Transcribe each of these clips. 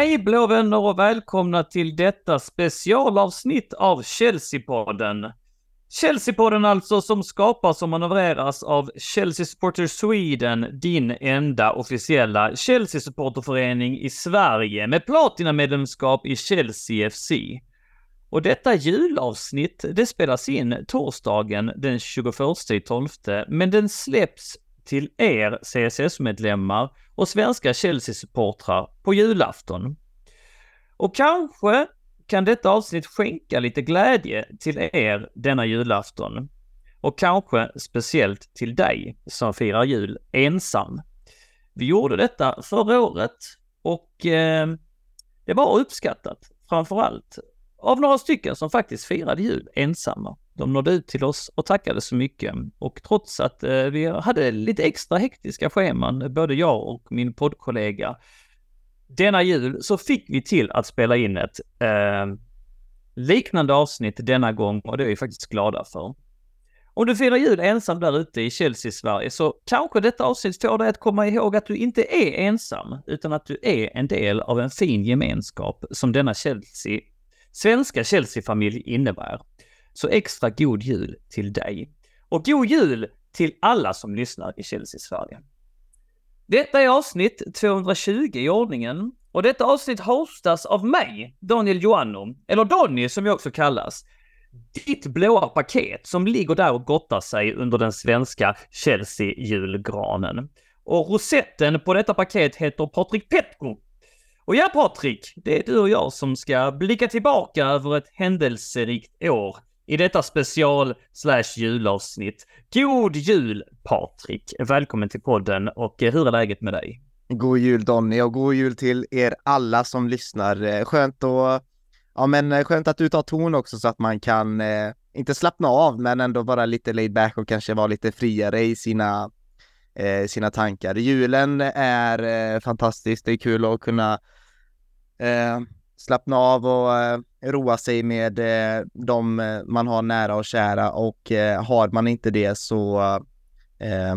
Hej blå vänner och välkomna till detta specialavsnitt av Chelsea-podden. Chelsea-podden alltså som skapas och manövreras av Chelsea Supporter Sweden, din enda officiella Chelsea-supporterförening i Sverige med platinamedlemskap i Chelsea FC. Och detta julavsnitt, det spelas in torsdagen den 21 12, men den släpps till er CSS-medlemmar och svenska Chelsea-supportrar på julafton. Och kanske kan detta avsnitt skänka lite glädje till er denna julafton. Och kanske speciellt till dig som firar jul ensam. Vi gjorde detta förra året och eh, det var uppskattat, framför allt av några stycken som faktiskt firade jul ensamma. De nådde ut till oss och tackade så mycket. Och trots att eh, vi hade lite extra hektiska scheman, både jag och min poddkollega, denna jul så fick vi till att spela in ett eh, liknande avsnitt denna gång och det är vi faktiskt glada för. Om du firar jul ensam där ute i Chelsea-Sverige så kanske detta avsnitt får dig att komma ihåg att du inte är ensam, utan att du är en del av en fin gemenskap som denna Chelsea, svenska Chelsea-familj innebär. Så extra god jul till dig. Och god jul till alla som lyssnar i Chelsea-Sverige. Detta är avsnitt 220 i ordningen och detta avsnitt hostas av mig, Daniel Joanno, eller Donny som jag också kallas. Ditt blåa paket som ligger där och gottar sig under den svenska Chelsea-julgranen. Och rosetten på detta paket heter Patrik Petko. Och ja, Patrik, det är du och jag som ska blicka tillbaka över ett händelserikt år i detta special slash julavsnitt. God jul Patrik! Välkommen till podden och eh, hur är läget med dig? God jul Donny och god jul till er alla som lyssnar. Eh, skönt att, ja men eh, skönt att du tar ton också så att man kan, eh, inte slappna av men ändå vara lite laid back och kanske vara lite friare i sina, eh, sina tankar. Julen är eh, fantastisk. det är kul att kunna slappna av och eh, roa sig med eh, de eh, man har nära och kära och eh, har man inte det så eh,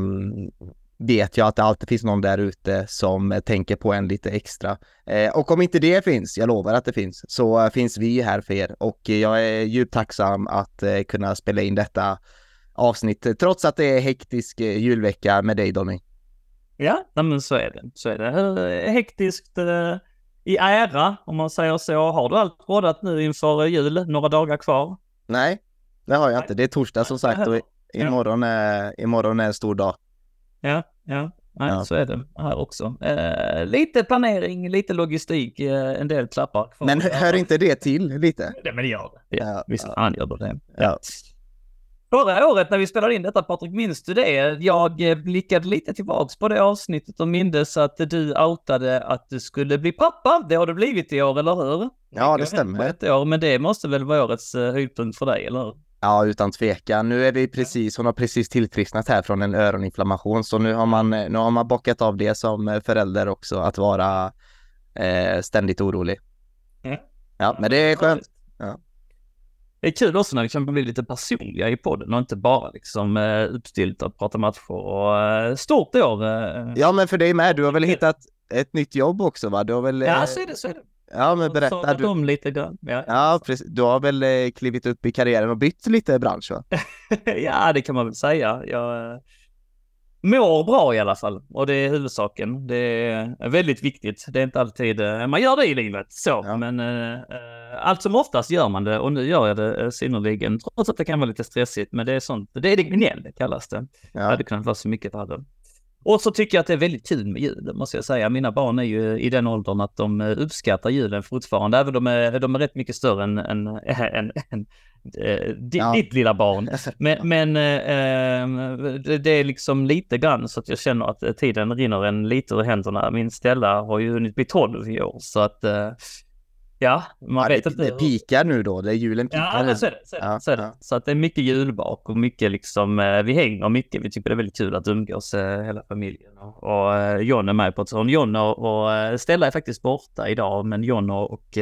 vet jag att det alltid finns någon där ute som eh, tänker på en lite extra. Eh, och om inte det finns, jag lovar att det finns, så eh, finns vi här för er och jag är djupt tacksam att eh, kunna spela in detta avsnitt trots att det är hektisk julvecka med dig Donny. Ja, men så är det. Så är det. Hektiskt i ära, om man säger så. Har du allt rådat nu inför jul? Några dagar kvar? Nej, det har jag inte. Det är torsdag som sagt och imorgon är, imorgon är en stor dag. Ja, ja. Nej, ja. så är det här också. Eh, lite planering, lite logistik, eh, en del klappar. Men hör inte det till lite? Nej, men det gör det. Ja, ja visst, ja. han gör det. Ja. Förra året när vi spelade in detta, Patrik, minns du det? Jag eh, blickade lite tillbaks på det avsnittet och mindes att du outade att du skulle bli pappa. Det har du blivit i år, eller hur? Ja, det stämmer. Ett år, men det måste väl vara årets eh, höjdpunkt för dig, eller hur? Ja, utan tvekan. Nu är vi precis, hon har precis tillfrisknat här från en öroninflammation, så nu har man, nu har man bockat av det som förälder också, att vara eh, ständigt orolig. Mm. Ja, men det är skönt. Ja det är kul också när vi kan bli lite personliga i podden och inte bara liksom uh, uppstiltat prata matcher och uh, stort år. Uh, ja, men för dig med. Du har väl hittat ett nytt jobb också, va? Du har väl... Ja, så är det, så är det. Ja, men berätta. Du... om lite grann. Ja, ja precis. Du har väl eh, klivit upp i karriären och bytt lite bransch, va? ja, det kan man väl säga. Jag mår bra i alla fall och det är huvudsaken. Det är väldigt viktigt. Det är inte alltid man gör det i livet så, ja. men äh, allt som oftast gör man det och nu gör jag det synnerligen, trots att det kan vara lite stressigt. Men det är sånt, det är det gnäll kallas det. Ja. Det hade kunnat vara så mycket värre. Och så tycker jag att det är väldigt kul med julen, måste jag säga. Mina barn är ju i den åldern att de uppskattar julen fortfarande, även om de är, de är rätt mycket större än, än, än, än eh, ja. ditt lilla barn. Men, men eh, det är liksom lite grann så att jag känner att tiden rinner en lite ur händerna. Min Stella har ju hunnit bli 12 i år, så att eh, Ja, man ja, vet det, inte. Det pikar nu då, det är julen pikar. Ja, så är det. Så, är det, ja, så, är det. Ja. så att det är mycket julbak och mycket liksom, eh, vi hänger mycket. Vi tycker det är väldigt kul att umgås eh, hela familjen. Och, och eh, John är med på ett sånt. John och, och Stella är faktiskt borta idag, men John och, och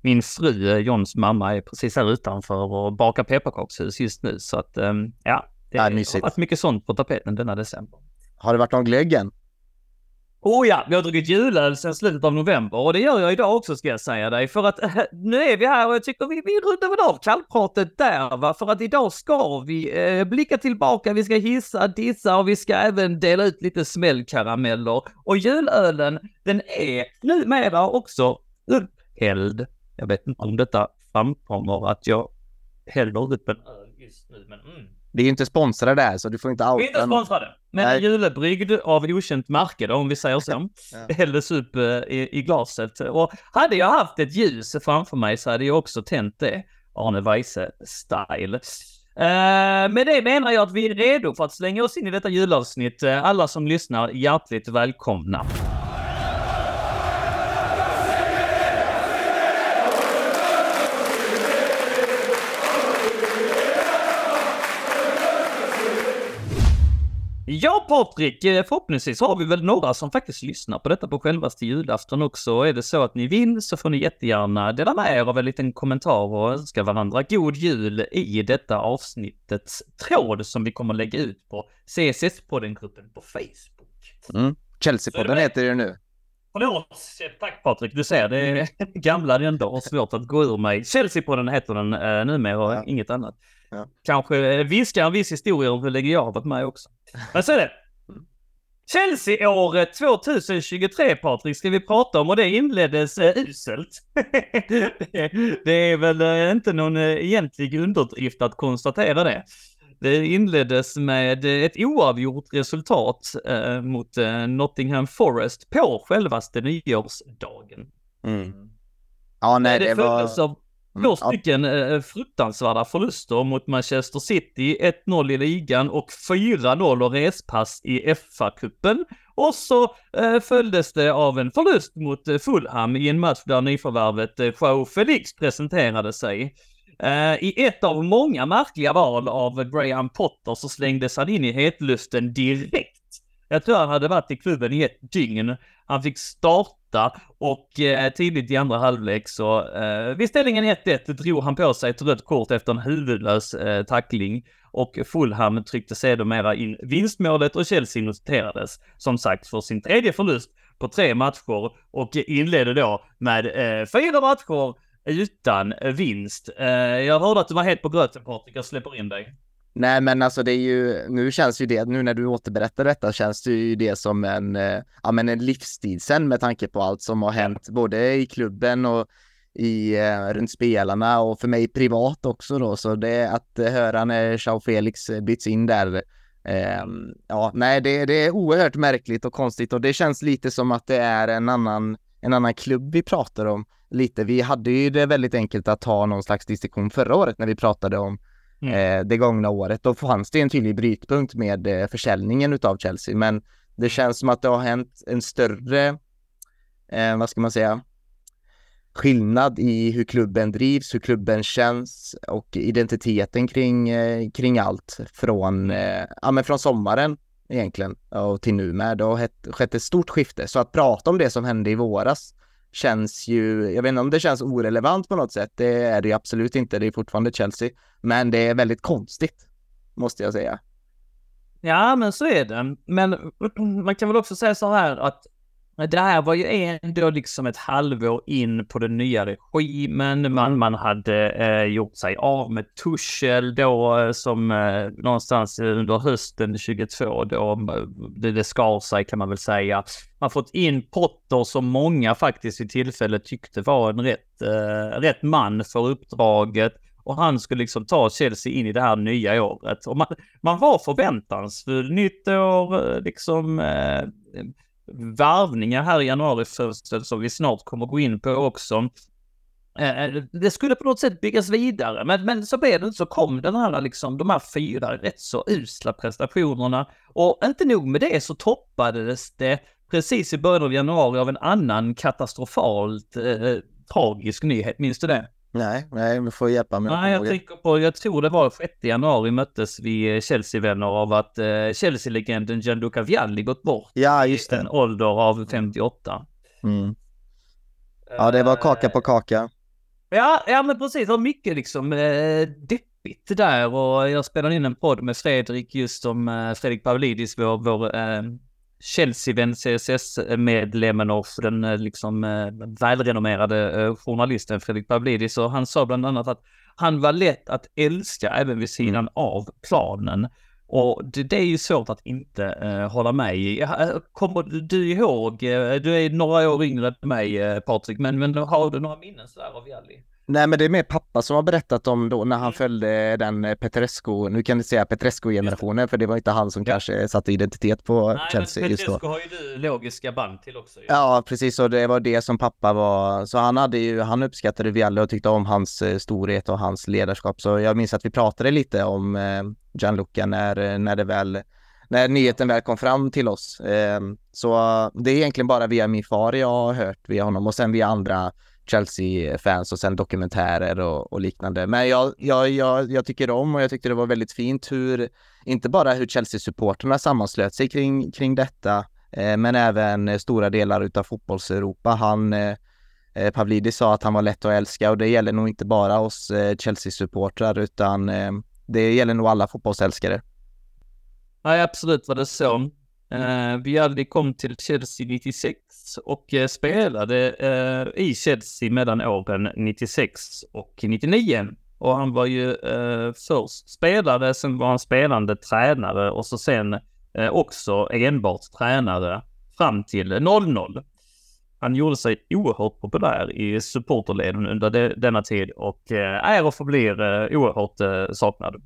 min fru, Johns mamma, är precis här utanför och bakar pepparkakshus just nu. Så att ja, det ja, har varit mycket sånt på tapeten denna december. Har det varit någon glögg än? Oh ja, vi har druckit julöl sedan slutet av november och det gör jag idag också ska jag säga dig. För att äh, nu är vi här och jag tycker vi, vi rundar väl av kallpratet där va. För att idag ska vi äh, blicka tillbaka, vi ska hissa, dissa och vi ska även dela ut lite smällkarameller. Och julölen, den är numera också upphälld. Jag vet inte om detta framkommer att jag häller upp en öl just nu, men mm. Vi är inte sponsrade där så du får inte outa. Vi är inte sponsrade. Men Nej. julebryggd av okänt märke då, om vi säger så. Ja. Hälldes upp eh, i, i glaset. Och hade jag haft ett ljus framför mig så hade jag också tänt det. Arne Weise-style. Eh, med det menar jag att vi är redo för att slänga oss in i detta julavsnitt. Eh, alla som lyssnar, hjärtligt välkomna. Ja Patrik, eh, förhoppningsvis har vi väl några som faktiskt lyssnar på detta på självaste julafton också. Är det så att ni vill så får ni jättegärna dela med er av en liten kommentar och önska varandra god jul i detta avsnittets tråd som vi kommer lägga ut på CSS-podden-gruppen på Facebook. Mm. Chelsea-podden det- heter det nu. Förlåt, tack Patrik. Du ser, det är gamla ändå har svårt att gå ur mig. Chelsea-podden heter den uh, numera och Ja. inget annat. Ja. Kanske uh, viskar en viss historia om hur länge jag har varit med också. Men så är det. Chelsea-året 2023 Patrik ska vi prata om och det inleddes uh, uselt. det, det är väl eh, inte någon uh, egentlig underdrift att konstatera det. Det inleddes med eh, ett oavgjort resultat eh, mot eh, Nottingham Forest på självaste nyårsdagen. Mm. Ja, nej, det det, var... av två ja. stycken eh, fruktansvärda förluster mot Manchester City, 1-0 i ligan och 4-0 och respass i FA-cupen. Och så eh, följdes det av en förlust mot eh, Fulham i en match där nyförvärvet eh, Joao Felix presenterade sig. Eh, I ett av många märkliga val av Graham Potter så slängdes han in i hetluften direkt. Jag tror han hade varit i klubben i ett dygn. Han fick starta och eh, tidigt i andra halvlek så eh, vid ställningen 1-1 drog han på sig ett rött kort efter en huvudlös eh, tackling och Fulham tryckte sedermera in vinstmålet och Chelsea noterades som sagt för sin tredje förlust på tre matcher och inledde då med eh, fyra matcher utan vinst. Eh, jag hörde att du var helt på gröten Patrik, jag släpper in dig. Nej, men alltså det är ju, nu känns ju det, nu när du återberättar detta känns det ju det som en, eh, ja men en livstid sen med tanke på allt som har hänt både i klubben och i, eh, runt spelarna och för mig privat också då, så det att eh, höra när Joao Felix byts in där, eh, ja, nej, det, det är oerhört märkligt och konstigt och det känns lite som att det är en annan, en annan klubb vi pratar om lite. Vi hade ju det väldigt enkelt att ta någon slags distinktion förra året när vi pratade om Mm. eh, det gångna året. Då fanns det en tydlig brytpunkt med eh, försäljningen utav Chelsea, men det känns som att det har hänt en större, eh, vad ska man säga, skillnad i hur klubben drivs, hur klubben känns och identiteten kring, eh, kring allt från, eh, ja, men från sommaren egentligen och till nu med. Det har skett ett stort skifte, så att prata om det som hände i våras känns ju, jag vet inte om det känns orelevant på något sätt, det är det ju absolut inte, det är fortfarande Chelsea, men det är väldigt konstigt, måste jag säga. Ja, men så är det. Men man kan väl också säga så här att det här var ju ändå liksom ett halvår in på den nya regimen. Man, man hade eh, gjort sig av med Tuchel då eh, som eh, någonstans under hösten 22 då eh, det, det skar sig kan man väl säga. Man fått in Potter som många faktiskt vid tillfället tyckte var en rätt, eh, rätt man för uppdraget. Och han skulle liksom ta Chelsea in i det här nya året. Och man, man var förväntansfull. Nytt år, liksom varvningar här i januarifönstret som vi snart kommer gå in på också. Eh, eh, det skulle på något sätt byggas vidare, men, men så blev det inte. Så kom den här liksom, de här fyra rätt så usla prestationerna. Och inte nog med det så toppades det precis i början av januari av en annan katastrofalt eh, tragisk nyhet. Minns du det? Nej, nej, du får hjälpa mig. Nej, jag tänker på, jag tror det var 6 januari möttes vi eh, Chelsea-vänner av att eh, Chelsea-legenden Gianluca Vialli gått bort Ja, i just en det. ålder av 58. Mm. Ja, det var kaka på kaka. Ja, ja men precis. Det var mycket liksom eh, deppigt där och jag spelade in en podd med Fredrik just om eh, Fredrik Pavlidis, vår, vår eh, Chelsea-vän, CSS-medlemmen och den eh, liksom eh, välrenommerade eh, journalisten Fredrik Pavlidis och han sa bland annat att han var lätt att älska även vid sidan mm. av planen. Och det, det, är ju svårt att inte uh, hålla med i. Kommer du ihåg, du är några år yngre än mig uh, Patrik, men, men har du några minnen sådär av Jalli? Nej men det är mer pappa som har berättat om då när han mm. följde den eh, Petresco, nu kan du säga Petresco-generationen för det var inte han som ja. kanske satte identitet på Nej, Chelsea men just då. Petresco har ju du logiska band till också. Ja. ja precis och det var det som pappa var, så han hade ju, han uppskattade Vialli och tyckte om hans eh, storhet och hans ledarskap så jag minns att vi pratade lite om eh, Gianluca när, när det väl när nyheten väl kom fram till oss. Så det är egentligen bara via min far jag har hört via honom och sen via andra Chelsea-fans och sen dokumentärer och, och, liknande. Men jag, jag, jag, jag tycker om och jag tyckte det var väldigt fint hur, inte bara hur Chelsea-supporterna sammanslöt sig kring, kring detta, eh, men även stora delar utav fotbolls-Europa. Han, eh, eh Pavlidis sa att han var lätt att älska och det gäller nog inte bara oss eh, Chelsea-supportrar utan eh, det gäller nog alla fotbollsälskare. Nej, absolut var det så. Uh, Vialli kom till Chelsea 96 och uh, spelade uh, i Chelsea mellan åren 96 och 99. Och han var ju först spelare, sen var han spelande tränare och så sen också enbart tränare fram till 00. Han gjorde sig oerhört populär i supporterleden under de, denna tid och är och förblir oerhört saknad.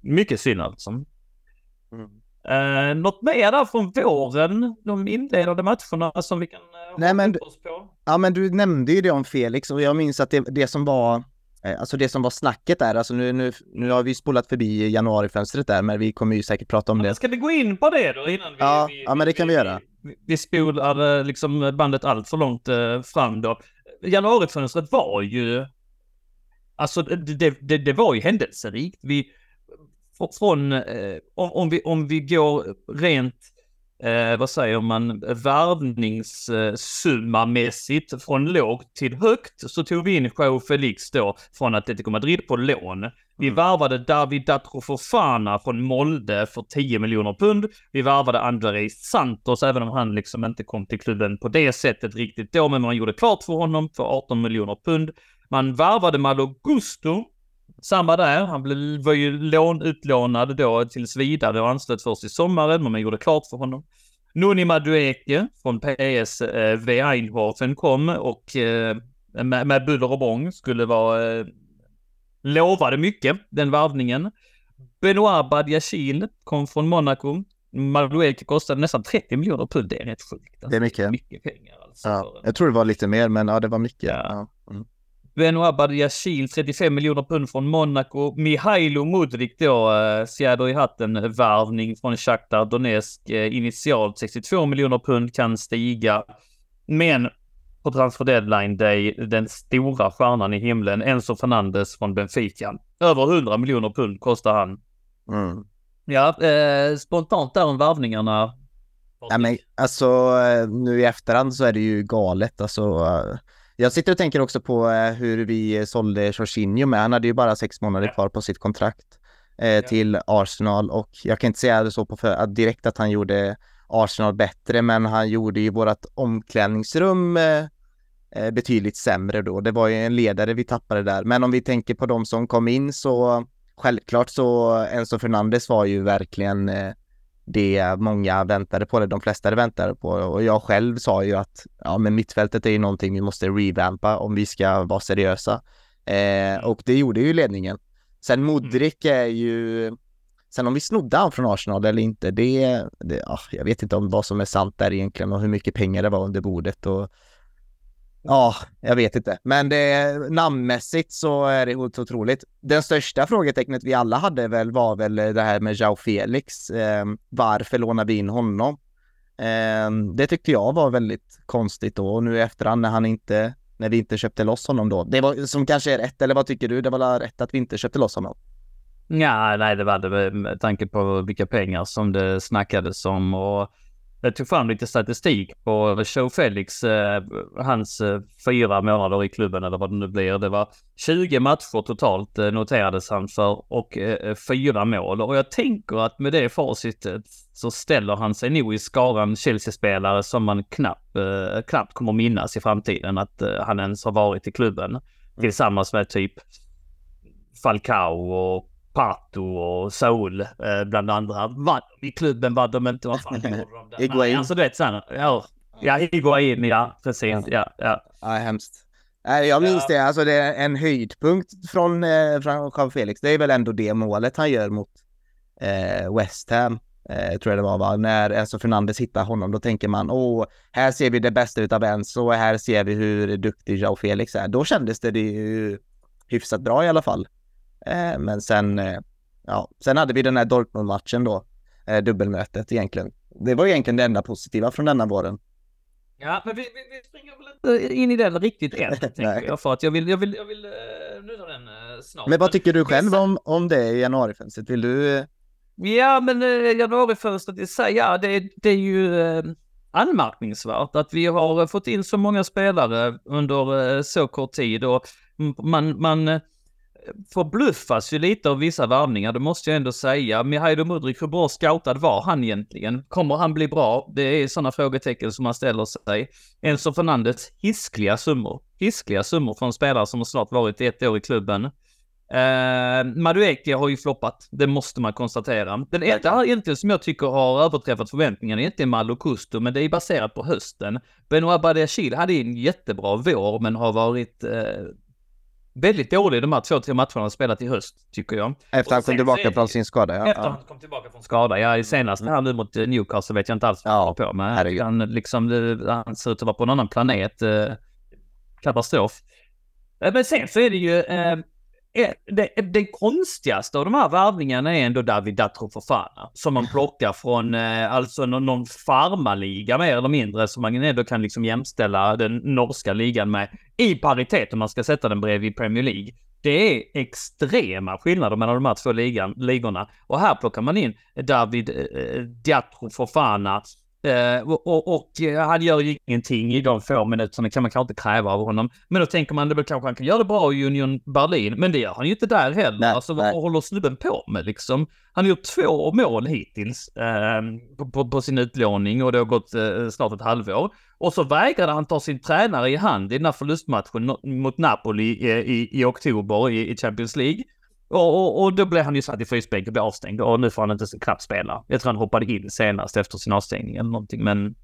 mycket synd alltså. Mm. Uh, något mer där från våren, de inledande matcherna som vi kan uh, Nej, men, oss på? Ja, men du nämnde ju det om Felix och jag minns att det, det som var eh, Alltså det som var snacket där, alltså nu, nu, nu har vi spolat förbi januarifönstret där, men vi kommer ju säkert prata om ja, det. Ska vi gå in på det då innan vi... Ja, vi, ja men det kan vi, vi göra. Vi, vi spolar liksom bandet allt för långt uh, fram då. Januarifönstret var ju... Alltså det, det, det var ju händelserikt. Vi, från, eh, om, vi, om vi går rent, eh, vad säger man, värvningssummamässigt från lågt till högt så tog vi in Joao Felix då från Atletico Madrid på lån. Vi mm. värvade David Datro Fofana från Molde för 10 miljoner pund. Vi värvade Andrei Santos, även om han liksom inte kom till klubben på det sättet riktigt då, men man gjorde klart för honom för 18 miljoner pund. Man värvade Malo Gusto samma där, han blev, var ju lån, utlånad då tills vidare och anslöt först i sommaren, men man gjorde klart för honom. Nuni Madueke från PSV eh, Eindhoven kom och eh, med, med buller och bång skulle vara, eh, lovade mycket, den varvningen. Benoit Badiachil kom från Monaco. Madueke kostade nästan 30 miljoner pund, det är rätt sjukt. Alltså, det är mycket. Mycket pengar alltså. Ja, jag tror det var lite mer, men ja, det var mycket. Ja. Ja. Benoit Badiachil 35 miljoner pund från Monaco. Mihailo Mudrik då, eh, fjäder i hatten värvning från Shakhtar Donetsk. Eh, initialt 62 miljoner pund kan stiga. Men på transfer deadline day, den stora stjärnan i himlen, Enzo Fernandes från Benfica. Över 100 miljoner pund kostar han. Mm. Ja, eh, spontant där om värvningarna. Ja, men alltså eh, nu i efterhand så är det ju galet. Alltså, uh jag sitter och tänker också på eh, hur vi sålde Jorginho med. Han hade ju bara sex månader kvar på sitt kontrakt eh, till Arsenal och jag kan inte säga det så på för, direkt att han gjorde Arsenal bättre, men han gjorde ju vårat omklädningsrum eh, eh, betydligt sämre då. Det var ju en ledare vi tappade där. Men om vi tänker på de som kom in så självklart så Enzo Fernandes var ju verkligen eh, det många väntade på, det de flesta väntade på och jag själv sa ju att ja, men mittfältet är ju någonting vi måste revampa om vi ska vara seriösa. Eh, och det gjorde ju ledningen. Sen Modric är ju, sen om vi snodde han från Arsenal eller inte, det, det ja, jag vet inte om vad som är sant där egentligen och hur mycket pengar det var under bordet och Ja, jag vet inte. Men det, namnmässigt så är det otroligt. Den största frågetecknet vi alla hade väl var väl det här med Jao Felix. Eh, varför lånade vi in honom? Eh, det tyckte jag var väldigt konstigt då och nu i efterhand när han inte, när vi inte köpte loss honom då. Det var som kanske är rätt, eller vad tycker du? Det var rätt att vi inte köpte loss honom? Ja, nej, det var det med tanke på vilka pengar som det snackades om och jag tog fram lite statistik på Joe Felix, eh, hans eh, fyra månader i klubben eller vad det nu blir. Det var 20 matcher totalt eh, noterades han för och eh, fyra mål. Och jag tänker att med det facitet så ställer han sig nog i skaran Chelsea-spelare som man knappt, eh, knappt kommer minnas i framtiden att eh, han ens har varit i klubben. Mm. Tillsammans med typ Falcao och Pato och Saul eh, bland andra. Vann i klubben vad de inte, vad fan gjorde de? Iguain. Alltså du vet såhär, ja. Ja, Iguain, ja precis. Ja, ja. Ja, hemskt. Jag minns Ja. det. Alltså det är en höjdpunkt från, eh, från Jean Felix. Det är väl ändå det målet han gör mot eh, West Ham. Eh, tror jag det var, va? När Enzo Fernandes hittar honom, då tänker man åh, här ser vi det bästa utav Enzo och här ser vi hur duktig Joao Felix är. Då kändes det, det ju hyfsat bra i alla fall. Eh, men sen, eh, ja, sen hade vi den här Dortmund-matchen då, eh, dubbelmötet egentligen. Det var egentligen det enda positiva från denna våren. Ja, men vi, vi, vi springer väl inte in i den riktigt än, tänker jag. För att jag vill, jag vill, jag vill nudda den snart. Men vad tycker du själv om, om det i januarifönstret? Vill du? Ja, men januarifönstret i sig, ja, det, det är ju anmärkningsvärt att vi har fått in så många spelare under så kort tid och man, man förbluffas ju lite av vissa värvningar, det måste jag ändå säga. Mihaido Mudrik, hur bra scoutad var han egentligen? Kommer han bli bra? Det är sådana frågetecken som man ställer sig. Enzo Fernandes, hiskliga summor. Hiskliga summor från spelare som har snart varit ett år i klubben. Eh, Madueke har ju floppat, det måste man konstatera. Den enda egentligen som jag tycker har överträffat förväntningarna är inte Malo Custo, men det är baserat på hösten. Benoit Badiachil hade en jättebra vår, men har varit eh, väldigt dålig de här två, tre matcherna han spelat i höst, tycker jag. Efter han kom tillbaka från sin skada? Ja. Efter ja. han kom tillbaka från skada. Ja, i senast här nu mot eh, Newcastle vet jag inte alls vad han Ja, håller på med. herregud. Han, liksom, det, han ser ut att vara på en annan planet. Eh, katastrof. Eh, Men sen så är det ju... Eh, eh, det, det konstigaste av de här värvningarna är ändå David Datro Fofana. Som man plockar från eh, alltså någon, någon farmaliga mer eller mindre. Som man ändå kan liksom jämställa den norska ligan med. I paritet om man ska sätta den bredvid Premier League. Det är extrema skillnader mellan de här två ligan, ligorna. Och här plockar man in David eh, Diatro Fofana. Eh, och, och, eh, han gör ju ingenting i de få minuterna kan man kanske inte kräva av honom. Men då tänker man det väl kanske han kan göra det bra i Union Berlin. Men det gör han ju inte där heller. Nej, alltså nej. vad håller snubben på med liksom? Han har gjort två mål hittills eh, på, på, på sin utlåning och det har gått eh, snart ett halvår. Och så vägrade han ta sin tränare i hand i den här förlustmatchen mot Napoli i, i, i oktober i, i Champions League. Och, och, och då blev han ju satt i frysbänk och blev avstängd och nu får han inte knappt spela. Jag tror han hoppade in senast efter sin avstängning eller någonting men...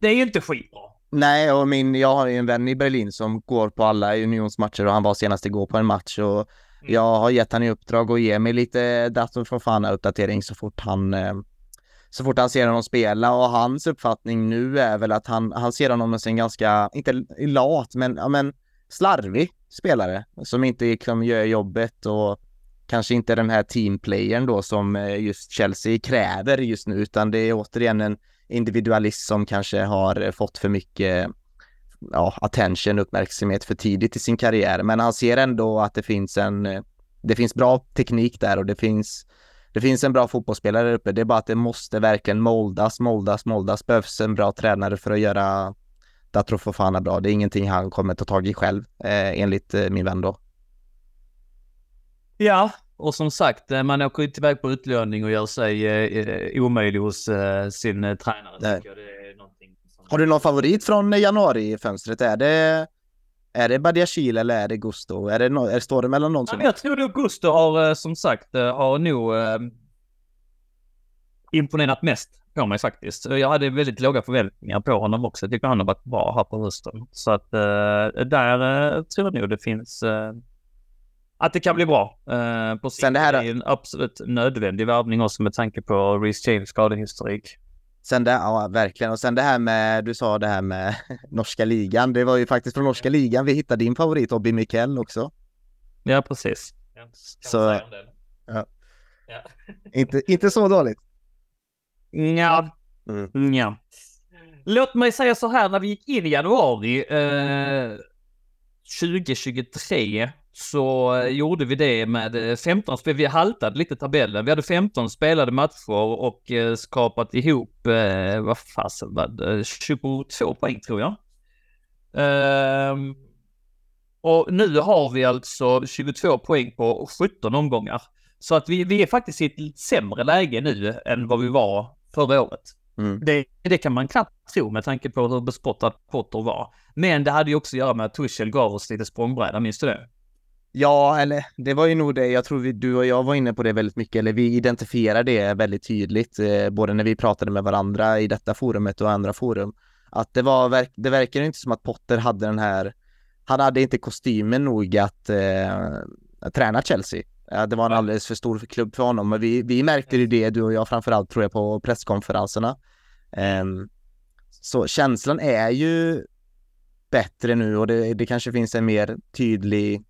Det är ju inte skitbra. Nej, och min, jag har ju en vän i Berlin som går på alla unionsmatcher och han var senast igår på en match och Mm. jag har gett han i uppdrag att ge mig lite dator från Fana uppdatering så fort han eh, så fort han ser honom spela och hans uppfattning nu är väl att han, han ser honom som en ganska, inte lat, men, ja, men slarvig spelare som inte liksom gör jobbet och kanske inte den här teamplayern då som eh, just Chelsea kräver just nu utan det är återigen en individualist som kanske har eh, fått för mycket ja, attention, uppmärksamhet för tidigt i sin karriär. Men han ser ändå att det finns en, eh, det finns bra teknik där och det finns, det finns en bra fotbollsspelare där uppe. Det är bara att det måste verkligen moldas, moldas, moldas. Behövs en bra tränare för att göra Datro Fofana bra. Det är ingenting han kommer ta tag i själv, eh, enligt eh, min vän då. Ja, och som sagt, eh, man åker inte iväg på utlåning och gör sig eh, eh, omöjlig hos eh, sin eh, tränare. Det är som... Har du någon favorit från januari-fönstret? Är det, är det Badiachil eller är det Gusto? Är det, no, är, står det mellan någon Ja, som... men jag tror nog Gusto har eh, som sagt eh, har nog eh, imponerat mest på mig faktiskt. Jag hade väldigt låga förväntningar på honom också. Jag tycker han har varit bra här på hösten. Så att eh, där eh, tror jag nog det finns eh, att det kan bli bra eh, på. Sen det här- är en absolut nödvändig värvning också med tanke på Reece James skadehistorik. Sen det, ja verkligen. Och sen det här med, du sa det här med norska ligan. Det var ju faktiskt från norska ligan vi hittade din favorit Obi Mikkel också. Ja, precis. Så- Ja. Inte, inte så dåligt. Ja. Mm. ja. Låt mig säga så här, när vi gick in i januari eh, 2023 så eh, gjorde vi det med 15 eh, spel. Vi haltade lite tabellen. Vi hade 15 spelade matcher och eh, skapat ihop, eh, vad fasen var det, 22 poäng tror jag. Um, och nu har vi alltså 22 poäng på 17 omgångar. Så att vi, vi är faktiskt i ett sämre läge nu än vad vi var förra året. Mm. Det, det, kan man knappt tro med tanke på hur bespottad Potter var. Men det hade ju också att göra med att Tuchel gav oss lite språngbräda, minns du det? Ja, eller det var ju nog det. Jag tror vi, du och jag var inne på det väldigt mycket, eller vi identifierade det väldigt tydligt, eh, både när vi pratade med varandra i detta forumet och andra forum. Att det var, det verkar inte som att Potter hade den här, han hade inte kostymen nog att eh, träna Chelsea. Det var en alldeles för stor klubb för honom, men vi, vi märkte ju det, du och jag framförallt tror jag, på presskonferenserna. Um, så känslan är ju bättre nu och det, det kanske finns en mer tydlig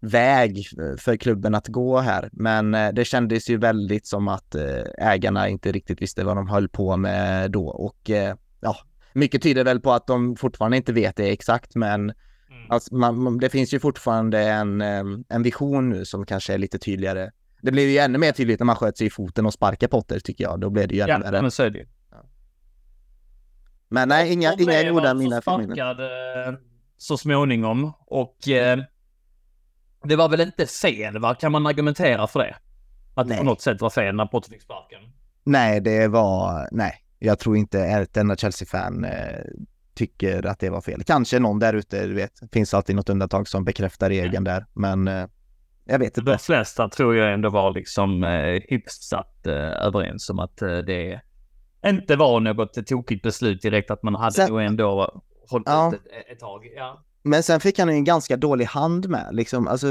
väg för klubben att gå här. Men eh, det kändes ju väldigt som att eh, ägarna inte riktigt visste vad de höll på med då och eh, ja, mycket tyder väl på att de fortfarande inte vet det exakt, men. Alltså, man, det finns ju fortfarande en, en vision nu som kanske är lite tydligare. Det blir ju ännu mer tydligt när man sköt sig i foten och sparkar Potter tycker jag. Då blir det ju ännu värre. Ja, men så är det ju. Men nej, inga, och inga goda mina sparkad så småningom och eh, det var väl inte fel, va? Kan man argumentera för det? Att nej. det på något sätt var fel när Potter fick sparken? Nej, det var, nej. Jag tror inte ett enda Chelsea-fan eh, tycker att det var fel. Kanske någon där ute, du vet. Finns alltid något undantag som bekräftar regeln där, men eh, jag vet inte. De flesta tror jag ändå var liksom eh, hyfsat eh, överens om att eh, det inte var något tokigt beslut direkt, att man hade Sen, nog ändå hållit ja. ett, ett tag. Ja. Men sen fick han en ganska dålig hand med, liksom, alltså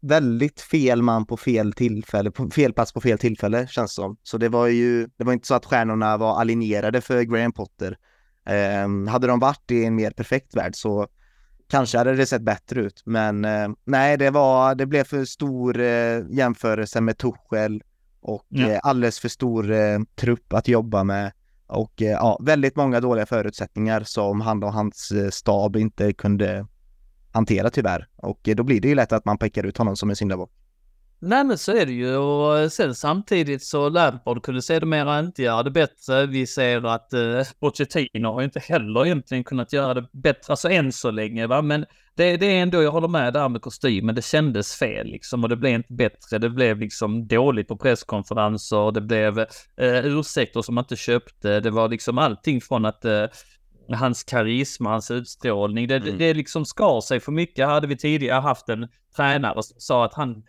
väldigt fel man på fel tillfälle, på fel plats på fel tillfälle känns det som. Så det var ju, det var inte så att stjärnorna var alinjerade för Graham Potter. Eh, hade de varit i en mer perfekt värld så kanske hade det sett bättre ut. Men eh, nej, det var, det blev för stor eh, jämförelse med Tuchel och ja. Eh, alldeles för stor eh, trupp att jobba med. Och eh, ja, väldigt många dåliga förutsättningar som han och hans stab inte kunde hantera tyvärr. Och då blir det ju lätt att man pekar ut honom som en syndabock. Nej men så är det ju och sen samtidigt så Lampard kunde sedermera inte göra det bättre. Vi ser att eh, Pochettino har inte heller egentligen kunnat göra det bättre, alltså än så länge va. Men det, det är ändå, jag håller med där med kostymen, det kändes fel liksom och det blev inte bättre. Det blev liksom dåligt på presskonferenser, det blev eh, ursäkter som man inte köpte. Det var liksom allting från att eh, hans karisma, hans utstrålning. Det, mm. det liksom skar sig för mycket. Hade vi tidigare haft en tränare som sa att han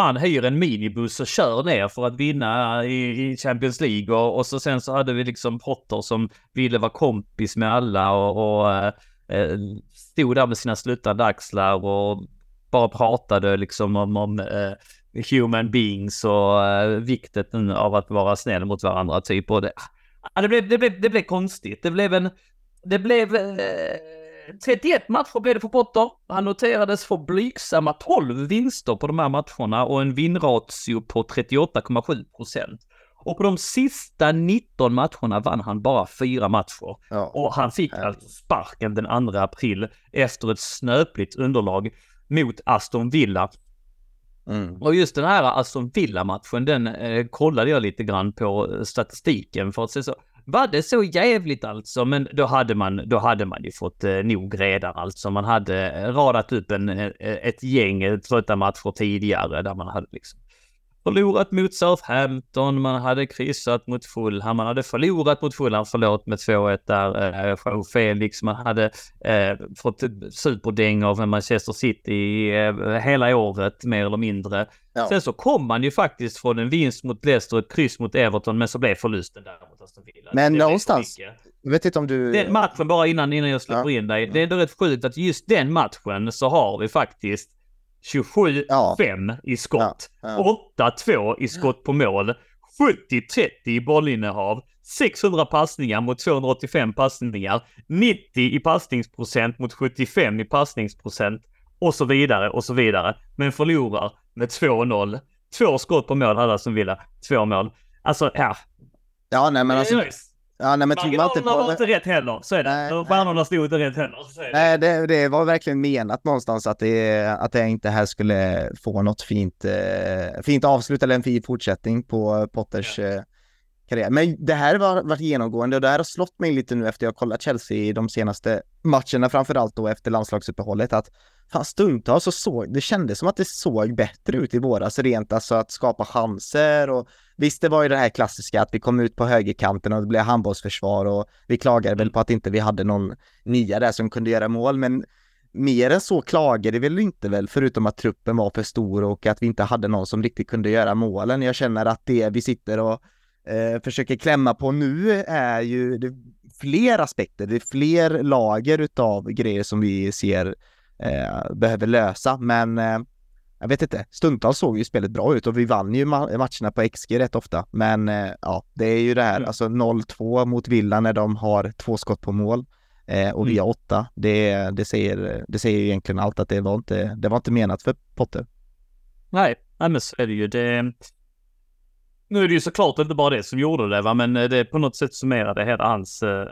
fan hyr en minibuss och kör ner för att vinna i, i Champions League och, och, så sen så hade vi liksom Potter som ville vara kompis med alla och, och eh, eh stod där med sina sluttande axlar och bara pratade liksom om, om eh, human beings och eh, vikten av att vara snäll mot varandra typ och det, ah, det, blev, det, blev, det blev konstigt. Det blev en det blev eh, 31 matcher blev det för Potter. Han noterades för blygsamma 12 vinster på de här matcherna och en vinratio på 38,7 procent. Och på de sista 19 matcherna vann han bara fyra matcher. Ja. Och han fick alltså sparken den 2 april efter ett snöpligt underlag mot Aston Villa. Mm. Och just den här Aston Villa-matchen, den eh, kollade jag lite grann på statistiken för att se så. Var det så jävligt alltså? Men då hade man, då hade man ju fått eh, nog redan alltså. Man hade eh, radat upp en, eh, ett gäng eh, trötta matcher tidigare där man hade liksom förlorat mot Southampton, man hade kryssat mot Fulham, man hade förlorat mot Fulham, förlåt, med 2-1 där, eh, Felix, man hade eh, fått superdäng av Manchester City eh, hela året, mer eller mindre. Ja. Sen så kom man ju faktiskt från en vinst mot Leicester och ett kryss mot Everton, men så blev förlusten där mot Aston Villa. Men någonstans, jag vet inte om du... Den matchen, bara innan, innan jag släpper ja. in dig, det är ändå rätt sjukt att just den matchen så har vi faktiskt 27-5 ja. i skott. Ja. Ja. 8-2 i skott på mål. 70-30 i bollinnehav. 600 passningar mot 285 passningar. 90 i passningsprocent mot 75 i passningsprocent. Och så vidare och så vidare. Men förlorar med 2-0. Två skott på mål hade som Villa. Två mål. Alltså, ja. Ja, nej men alltså. Ja, nej, men Marginalerna var inte rätt heller, så är det. Nej, Stjärnorna stod inte rätt heller. Så är det. Nej, det, det var verkligen menat någonstans att det, att det inte här skulle få något fint, eh, fint avslut eller en fin fortsättning på Potters eh, karriär. Men det här har varit genomgående och det här har slått mig lite nu efter jag kollat Chelsea i de senaste matcherna, framförallt då efter landslagsuppehållet, att fan stundtals så såg, det kändes som att det såg bättre ut i våras rent alltså att skapa chanser och visst det var ju det här klassiska att vi kom ut på högerkanten och det blev handbollsförsvar och vi klagade väl på att inte vi hade någon nia där som kunde göra mål men mer än så klagade vi väl inte väl förutom att truppen var för stor och att vi inte hade någon som riktigt kunde göra målen. Jag känner att det vi sitter och eh, försöker klämma på nu är ju det, fler aspekter, det är fler lager utav grejer som vi ser eh, behöver lösa, men eh, jag vet inte, stundtals såg ju spelet bra ut och vi vann ju ma matcherna på XG rätt ofta, men eh, ja, det är ju det här, Mm. alltså 0-2 mot Villa när de har två skott på mål eh, och vi Mm. har åtta. Det, det, säger, det säger ju egentligen allt att det var inte, det var inte menat för Potter. Nej, nej, men så är det ju. Det... Nu är det ju såklart inte bara det som gjorde det, va? men eh, det på något sätt summerade hela hans ja,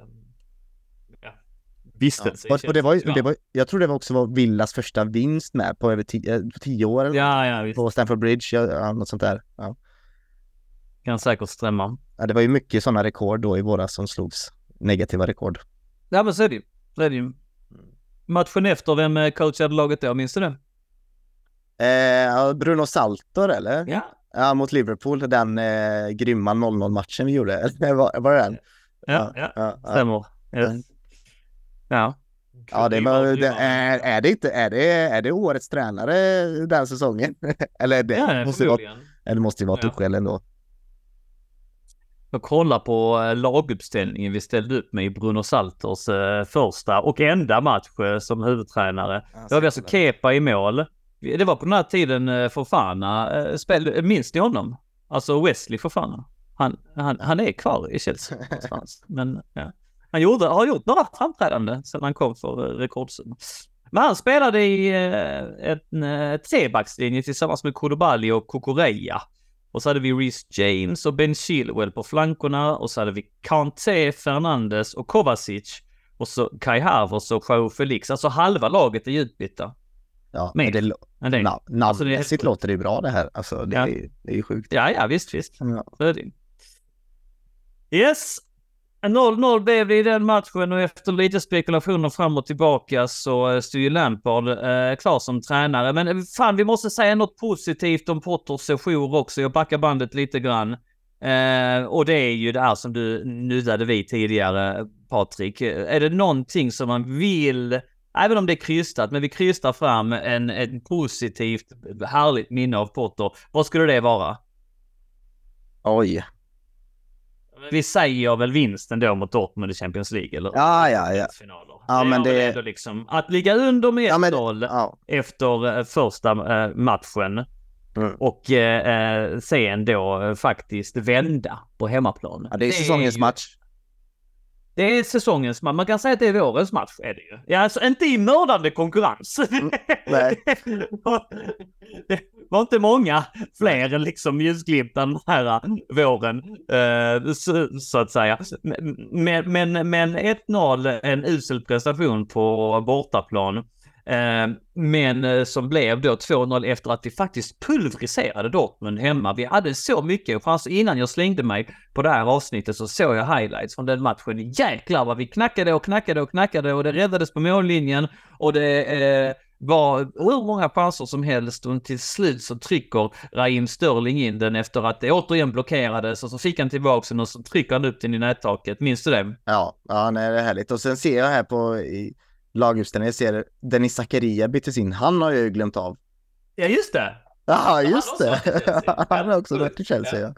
vistelse. i Och, och det var, ju- det var, jag tror det var också var Villas första vinst med på över tio, eh, tio år Ja, ja, visst. på Stamford Bridge, ja, ja, något sånt där. Ja. Kan säkert stämma. Ja, det var ju mycket sådana rekord då i våras som slogs, negativa rekord. Ja, men så är det ju. Så är det ju. Matchen efter, vem eh, coachade laget då? Minns du det? Eh, ja, Bruno Saltor eller? Ja. Ja, mot Liverpool, den eh, grymma 0-0 matchen vi gjorde. Var, var det den? Ja, ja. ja, ja. Stämmer. Yes. Ja. Ja, det, var, det, är, är, det inte, är, det, är det årets tränare den säsongen? eller det Ja, måste ju vara, förmodligen. eller måste ju vara Ja. Tuchel ändå. Jag kollar på eh, laguppställningen vi ställde upp med i Bruno Salters eh, första och enda match eh, som huvudtränare. Då har vi alltså Kepa i mål. Det var på den här tiden Fofana spelade, minns ni honom? Alltså Wesley Fofana. Han, han, han är kvar i Chelsea någonstans. Men ja. Han gjorde, har gjort några framträdanden sedan han kom för eh, rekordsumma. Men han spelade i eh, en eh, trebackslinje tillsammans med Koulibaly och Kukureya. Och så hade vi Reece James och Ben Chilwell på flankerna och så hade vi Kanté, Fernandes och Kovacic. Och så Kai Havertz och Joao Felix. Alltså halva laget är utbytta. Ja, men det, Men det, na, Alltså, det helt låter det ju bra det här. Alltså det, Ja. är, det är ju sjukt. ja, ja, visst, visst. Ja. Yes. 0-0 blev det i den matchen och efter lite spekulationer fram och tillbaka så eh, stod ju Lampard eh, klar som tränare. Men eh, fan, vi måste säga något positivt om Potters sejour också. Jag backar bandet lite grann. Eh, och det är ju det här som du nuddade vid tidigare, Patrik. Eh, är det någonting som man vill, även om det är krystat, men vi krystar fram en, en positivt, härligt minne av Potter. Vad skulle det vara? Oj. Vi säger väl vinsten då mot Dortmund i Champions League, eller? Ja, ja, ja. Ja, men det- ändå liksom, att ligga under med Ja, men- 1-0 Ja. efter eh, första eh, matchen Mm. och eh, eh, sen då faktiskt vända på hemmaplan. ja, det är säsongens ju- match. Det är säsongens match. Man kan säga att det är vårens match, är det ju. Ja, alltså inte i mördande konkurrens. Mm, nej. det var inte många fler liksom ljusglimtar den här äh, våren, eh, så, så att säga. Men, men, men 1-0, en usel prestation på bortaplan. Eh, men eh, som blev då 2-0 efter att vi faktiskt pulveriserade Dortmund hemma. Vi hade så mycket chanser. Innan jag slängde mig på det här avsnittet så såg jag highlights från den matchen. Jäklar vad vi knackade och knackade och knackade och det räddades på mållinjen och det eh, var hur många chanser som helst och till slut så trycker Raheem Sterling in den efter att det återigen blockerades och så fick han tillbaka den och så trycker han upp den i nättaket. Minns du det? Ja, ja nej, det är härligt. Och sen ser jag här på i laguppställningen, jag ser Dennis Zakaria byttes in. Han har jag ju glömt av. Ja, just det. Ja, just det. i han har också varit i Chelsea, ja.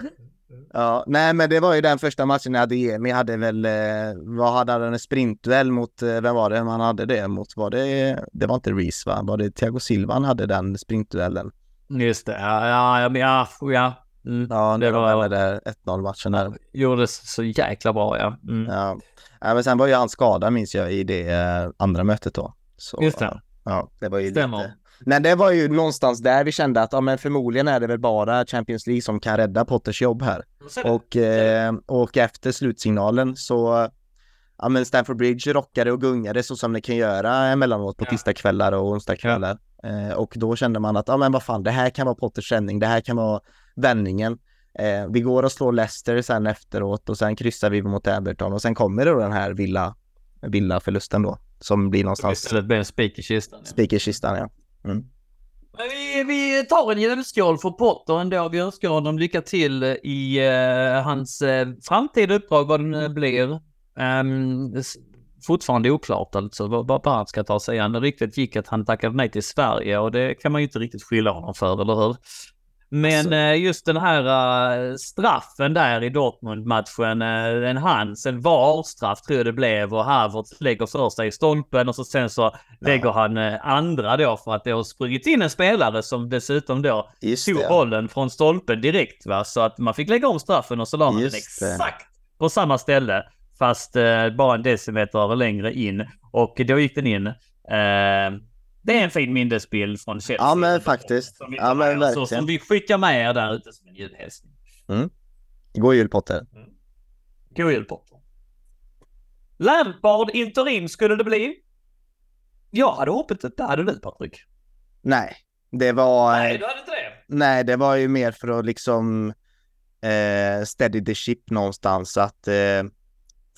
Ja, nej men det var ju den första matchen när Adeyemi hade väl, eh, vad hade han, en sprintduell mot, eh, vem var det han hade det mot? Var det, det var inte Reese va? Var det Thiago Silva han hade den sprintduellen? Just det. Ja, ja, ja, ja. Mm. Ja, det var väl där 1-0 matchen där. Gjordes så jäkla bra, ja. Mm. Ja. Ja, men sen var ju han skadad minns jag i det eh, andra mötet då. Så, Just det. Ja, det var ju Stämmer. lite, Men det var ju någonstans där vi kände att ja, men förmodligen är det väl bara Champions League som kan rädda Potters jobb här. Och, eh, och efter slutsignalen så ja, men Stanford Bridge rockade och gungade så som det kan göra emellanåt på ja. tisdagskvällar och onsdagskvällar. Ja. Eh, och då kände man att ja, men vad fan, det här kan vara Potters sändning, det här kan vara vändningen. Eh, vi går och slår Leicester sen efteråt och sen kryssar vi mot Everton och sen kommer det då den här villa, villa förlusten då som blir någonstans. Istället blir en spik i kistan. Ja. Spik i kistan, ja. Mm. Vi, vi tar en julskål för Potter ändå. Vi önskar honom lycka till i uh, hans uh, framtida uppdrag, vad det nu blir. Um, fortfarande oklart alltså vad, vad han ska ta sig an. Det riktigt gick att han tackade nej till Sverige och det kan man ju inte riktigt skylla honom för, eller hur? Men alltså. Eh, just den här uh, straffen där i Dortmund-matchen, uh, en hands, en VAR-straff tror jag det blev och Havertz lägger första i stolpen och så sen så ja. lägger han andra då för att det har sprungit in en spelare som dessutom då tog bollen från stolpen direkt va. Så att man fick lägga om straffen och så la man den exakt på samma ställe. Fast bara en decimeter längre in och då gick den in. Det är en fin minnesbild från Chelsea. Ja men faktiskt. Som ja men verkligen. Som vi skickar med er där ute som en julhälsning. Mm. God jul Potter. Mm. God jul Potter. Lampard interim skulle det bli. Jag hade hoppet att det hade du Patrik. Nej, det var... Nej, du hade inte det. Nej, det var ju mer för att liksom eh, steady the ship någonstans. Att eh,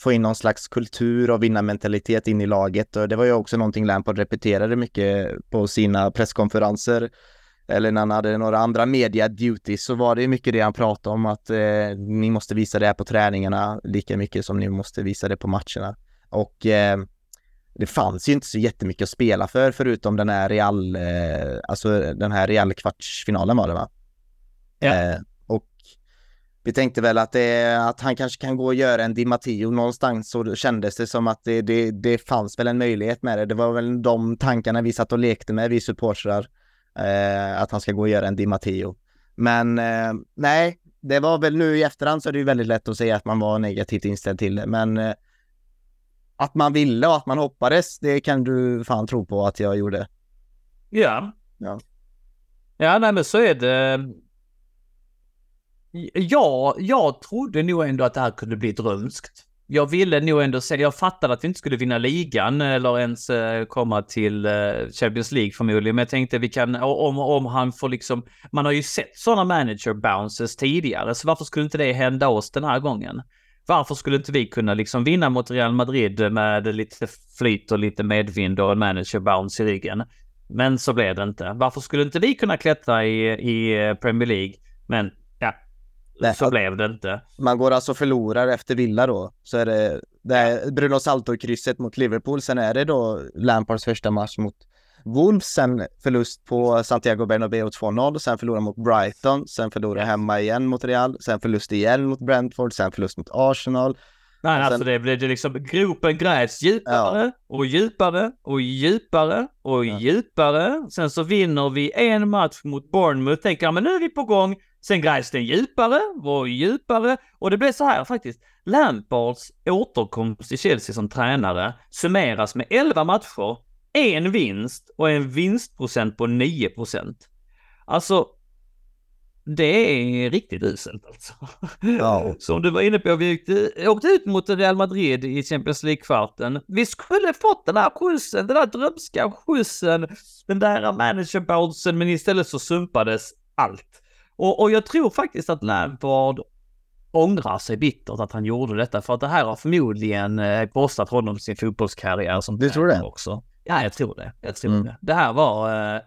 få in någon slags kultur och vinnarmentalitet in i laget. Och det var ju också någonting Lampard repeterade mycket på sina presskonferenser. Eller när han hade några andra media duties så var det mycket det han pratade om att eh, ni måste visa det här på träningarna lika mycket som ni måste visa det på matcherna. Och eh, det fanns ju inte så jättemycket att spela för förutom den här Real, eh, alltså den här Real kvartsfinalen var det va? Ja. Vi tänkte väl att, det, att han kanske kan gå och göra en Di Matteo någonstans så kändes det som att det, det, det fanns väl en möjlighet med det. Det var väl de tankarna vi satt och lekte med, vi supportrar, eh, att han ska gå och göra en Di Matteo. Men eh, nej, det var väl nu i efterhand så är det ju väldigt lätt att säga att man var negativt inställd till det, men eh, att man ville och att man hoppades, det kan du fan tro på att jag gjorde. Ja. Ja, ja nej men så är det Ja, jag trodde nog ändå att det här kunde bli drömskt. Jag ville nog ändå se, jag fattade att vi inte skulle vinna ligan eller ens eh, komma till eh, Champions League förmodligen, men jag tänkte vi kan, om, om han får liksom, man har ju sett sådana manager bounces tidigare, så varför skulle inte det hända oss den här gången? Varför skulle inte vi kunna liksom vinna mot Real Madrid med lite flyt och lite medvind och en manager bounce i ryggen? Men så blev det inte. Varför skulle inte vi kunna klättra i, i eh, Premier League? Men Nej, så blev det inte. Man går alltså förlorar efter Villa då. Så är det, det är Bruno Salto-krysset mot Liverpool. Sen är det då Lampards första match mot Wolves. Sen förlust på Santiago Bernabéu 2-0. Sen förlorar mot Brighton. Sen förlorar hemma igen mot Real. Sen förlust igen mot Brentford. Sen förlust mot Arsenal. Nej, sen... alltså det blev det liksom, gropen grävs djupare ja. och djupare och djupare och ja. djupare. Sen så vinner vi en match mot Bournemouth, tänker men nu är vi på gång. Sen grävs den djupare och djupare och det blev så här faktiskt. Lampards återkomst i Chelsea som tränare summeras med 11 matcher, en vinst och en vinstprocent på 9% Alltså, det är riktigt uselt alltså. Ja. Som du var inne på, vi åkte, åkte ut mot Real Madrid i Champions League-kvarten. Vi skulle fått den här skjutsen, den där drömska skjutsen, den där managerbouncen, men istället så sumpades allt. Och, och jag tror faktiskt att Lampard ångrar sig bittert att han gjorde detta för att det här har förmodligen eh, kostat honom sin fotbollskarriär som Du tror det? Också. Ja, jag tror det. Jag tror mm. det. Det här var... Eh,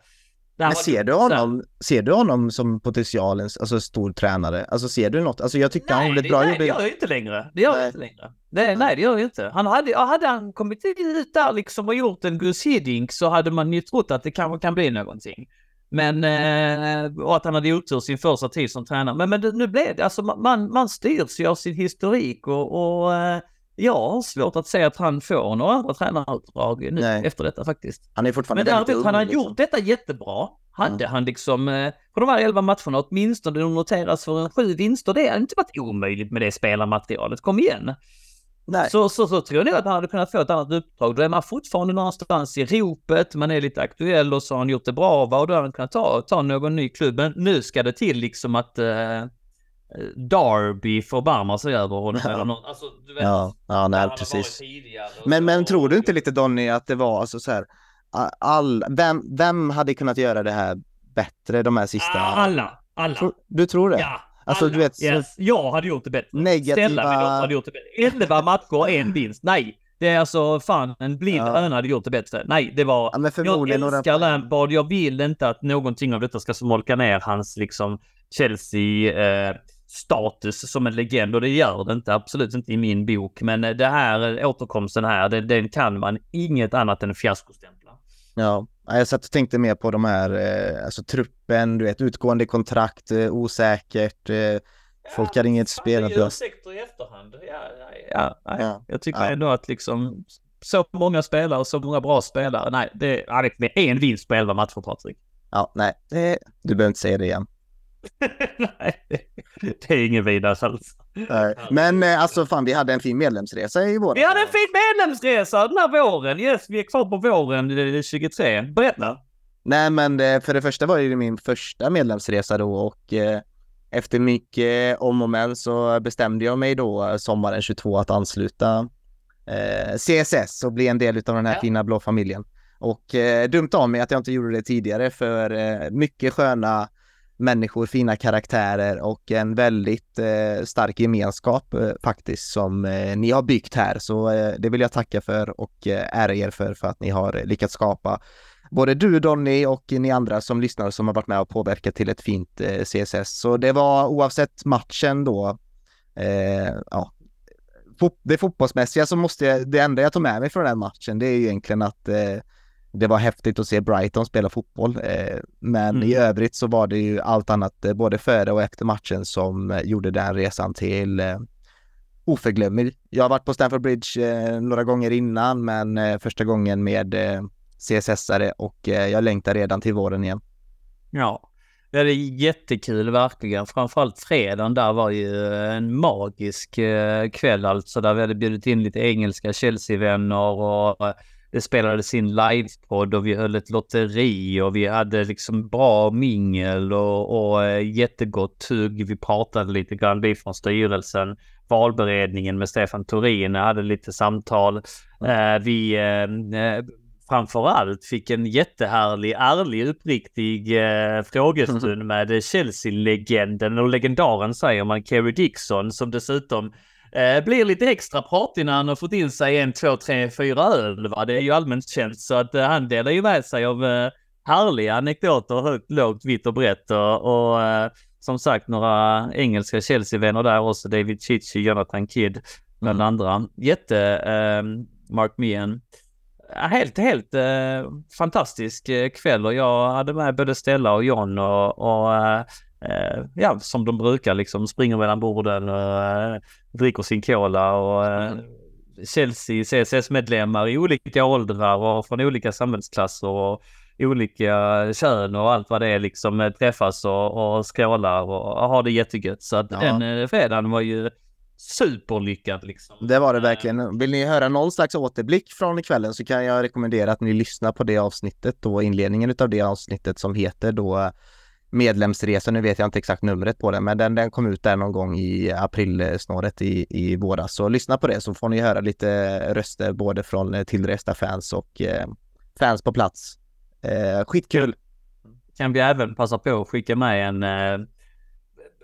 men var ser, du honom, ser du honom som potentialens, alltså stor tränare? Alltså ser du något? Alltså jag tyckte nej, han gjorde ett bra jobb. Nej, det gör jag inte längre. Det gör nej. jag inte längre. Nej, nej, det gör jag inte. Han hade, hade han kommit ut där liksom och gjort en Gus Hiddink så hade man ju trott att det kanske kan bli någonting. Men, eh, och att han hade otur sin första tid som tränare. Men, men det, nu blev det, alltså man, man styrs ju av sin historik och, och eh, jag har svårt att se att han får några andra tränaruppdrag nu Nej. efter detta faktiskt. Han är fortfarande Men däremot, han har liksom. gjort detta jättebra. Hade mm. han liksom eh, på de här elva matcherna åtminstone noteras för en sju vinster, det har inte varit omöjligt med det spelarmaterialet. Kom igen! Nej. Så, så, så tror jag nog att han hade kunnat få ett annat uppdrag. Då är man fortfarande någonstans i ropet, man är lite aktuell och så har han gjort det bra va? och då hade han kunnat ta, ta någon ny klubb. Men nu ska det till liksom att eh, Darby förbarmar sig över honom Ja. eller något. Alltså, du vet, Ja, ja nej, precis. Men, men tror du inte lite Donny att det var alltså så här, all, vem, vem hade kunnat göra det här bättre de här sista? Alla, alla. Tror- Du tror det? Ja, Alltså, alla. du vet, yes. Jag hade gjort det bättre. Negativa- Stella hade gjort det bättre. 11 matcher, en vinst. Nej, det är alltså fan en blind Ja. höna hade gjort det bättre. Nej, det var... Ja, men Jag förmodligen några älskar poäng. Lampard. Jag vill inte att någonting av detta ska smolka ner hans liksom Chelsea eh, status som en legend och det gör det inte. Absolut inte i min bok. Men eh, det här eh, återkomsten här, det, den kan man inget annat än fiaskostämpla. Ja, jag satt och tänkte mer på de här, eh, alltså truppen, du vet, utgående kontrakt, eh, osäkert, eh, folk hade inget spel Det är ursäkter i efterhand. Ja, ja, ja, nej. Ja. Jag tycker Ja. ändå att liksom så många spelare och så många bra spelare. Nej, det är en vinst på 11 matcher Patrik. Ja, nej, det, du behöver inte säga det igen. nej, det är ingen vidare alls. Men eh, alltså fan, vi hade en fin medlemsresa i vår. Vi hade en fin medlemsresa den här våren. Yes, vi är kvar på våren eh, 23. Berätta. Nej, men eh, för det första var det min första medlemsresa då och eh, efter mycket om och men så bestämde jag mig då eh, sommaren 22 att ansluta eh, CSS och bli en del av den här Ja. fina blå familjen. Och eh, dumt av mig att jag inte gjorde det tidigare för eh, mycket sköna människor, fina karaktärer och en väldigt eh, stark gemenskap eh, faktiskt som eh, ni har byggt här. Så eh, det vill jag tacka för och eh, ära er för, för att ni har eh, lyckats skapa både du Donny och ni andra som lyssnar som har varit med och påverkat till ett fint eh, CSS. Så det var oavsett matchen då, eh, ja, det fotbollsmässiga så måste jag, det enda jag tog med mig från den matchen det är ju egentligen att eh, det var häftigt att se Brighton spela fotboll. Eh, men Mm. i övrigt så var det ju allt annat eh, både före och efter matchen som eh, gjorde den resan till oförglömlig. Jag har varit på Stamford Bridge några gånger innan men första gången med CSS-are och jag längtar redan till våren igen. Ja, det är jättekul verkligen. Framförallt fredagen där var ju en magisk kväll alltså där vi hade bjudit in lite engelska Chelsea-vänner och det spelades in livepodd och vi höll ett lotteri och vi hade liksom bra mingel och, och eh, jättegott tugg. Vi pratade lite grann, vi från styrelsen, valberedningen med Stefan Torin hade lite samtal. Eh, vi eh, eh, framför allt fick en jättehärlig, ärlig, uppriktig eh, frågestund med Chelsea-legenden och legendaren säger man, Kerry Dixon, som dessutom eh, blir lite extra pratig när han har fått in sig en, två, tre, fyra öl. Va? Det är ju allmänt känt så att eh, han delar ju med sig av eh, härliga anekdoter, högt, lågt, vitt och brett och, och eh, som sagt några engelska Chelsea-vänner där också, David Chichi, Jonathan Kidd bland Mm. andra. Jätte, eh, Mark Meehan. Helt, helt eh, fantastisk eh, kväll och jag hade med både Stella och John och, och eh, eh, ja, som de brukar liksom springer mellan borden och eh, dricker sin cola och eh, Chelsea CSS-medlemmar i olika åldrar och från olika samhällsklasser och olika kön och allt vad det är liksom eh, träffas och, och skrålar och har det jättegött. Så att Ja. den eh, fredagen var ju superlyckad liksom. Det var det Eh, verkligen. Vill ni höra någon slags återblick från kvällen så kan jag rekommendera att ni lyssnar på det avsnittet då, inledningen utav det avsnittet som heter då medlemsresa. Nu vet jag inte exakt numret på den, men den, den kom ut där någon gång i aprilsnåret i, i våras. Så lyssna på det så får ni höra lite röster både från eh, tillresta fans och eh, fans på plats. Eh, skitkul! kan vi även passa på att skicka med en eh,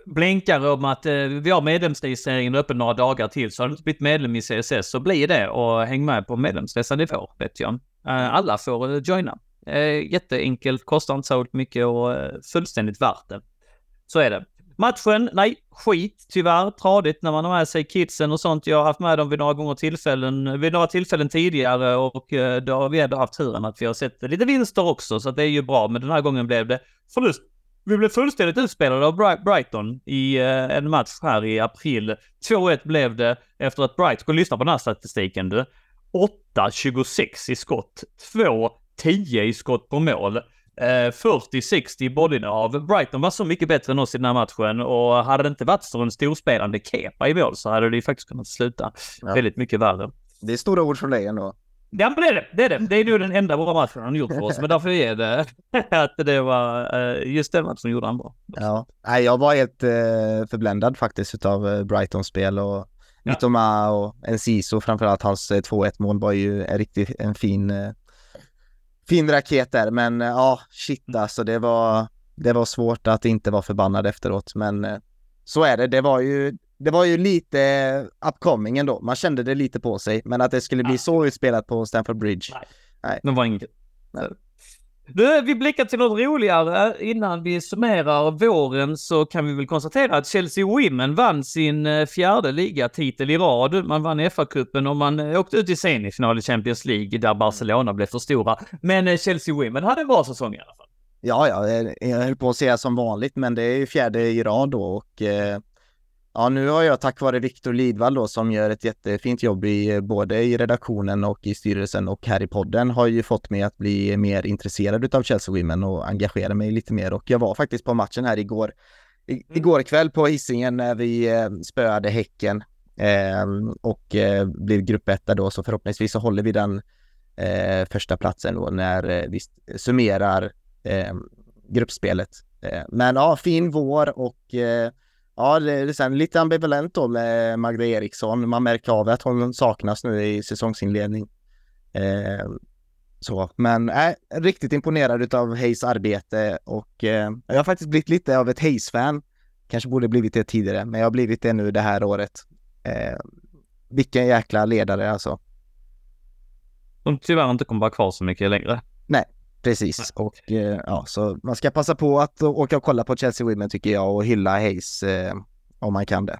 blinkare om att eh, vi har medlemsregistreringen öppen några dagar till. Så har du inte blivit medlem i CSS så bli det och häng med på medlemsresan i vår, vet jag. Eh, alla får eh, joina. Eh, jätteenkelt, kostar inte så mycket och eh, fullständigt värt det. Så är det. Matchen, nej, skit tyvärr. Tradigt när man har med sig kidsen och sånt. Jag har haft med dem vid några gånger tillfällen, vid några tillfällen tidigare och eh, då har vi ändå haft turen att vi har sett lite vinster också så att det är ju bra. Men den här gången blev det förlust. Vi blev fullständigt utspelade av Brighton i eh, en match här i april. 2-1 blev det efter att Brighton, ska lyssna på den här statistiken du. 8-26 i skott, 2 2-10 i skott på mål. Eh, 40-60 i bollinnehav. Brighton var så mycket bättre än oss i den här matchen och hade det inte varit för en storspelande Kepa i mål så hade det ju faktiskt kunnat sluta Ja. väldigt mycket värre. Det är stora ord från dig ändå. Ja men det är det, det är det. Det är nog den enda bra matchen han gjort för oss, men därför är det att det var eh, just den matchen gjorde han bra. Ja. Nej, jag var helt eh, förbländad faktiskt utav eh, Brightons spel och Ja. Mitoma och Enciso framförallt hans eh, 2-1 mål var ju en riktigt en fin eh, fin raket där men eh, ja shit Mm. alltså det var det var svårt att inte vara förbannad efteråt men eh, så är det. Det var ju det var ju lite upcoming ändå. Man kände det lite på sig men att det skulle bli Ja. så utspelat på Stamford Bridge. Det var inget. Nej. Du, vi blickar till något roligare. Innan vi summerar våren så kan vi väl konstatera att Chelsea Women vann sin eh, fjärde ligatitel i rad. Man vann FA-cupen och man eh, åkte ut i semifinal i Champions League där Barcelona blev för stora. Men eh, Chelsea Women hade en bra säsong i alla fall. Ja, ja, jag- jag höll på att säga som vanligt, men det är ju fjärde i rad då och eh, ja, nu har jag tack vare Viktor Lidvall då som gör ett jättefint jobb i eh, både i redaktionen och i styrelsen och här i podden har ju fått mig att bli mer intresserad utav Chelsea Women och engagera mig lite mer. Och jag var faktiskt på matchen här igår i, igår kväll på Hisingen när vi eh, spöade Häcken eh, och eh, blev gruppetta då. Så förhoppningsvis så håller vi den eh, första platsen då när eh, vi summerar gruppspelet. Men ja, fin vår och ja, det är sen lite ambivalent då med Magda Eriksson. Man märker av att hon saknas nu i säsongsinledning. Eh, så, men äh, riktigt imponerad utav Hayes arbete och eh, jag har faktiskt blivit lite av ett Hayes-fan. Kanske borde blivit det tidigare, men jag har blivit det nu det här året. Eh, vilken jäkla ledare alltså. Som tyvärr inte kommer vara kvar så mycket längre. Precis, och eh, ja, så man ska passa på att åka och kolla på Chelsea Women tycker jag och hylla Hayes eh, om man kan det.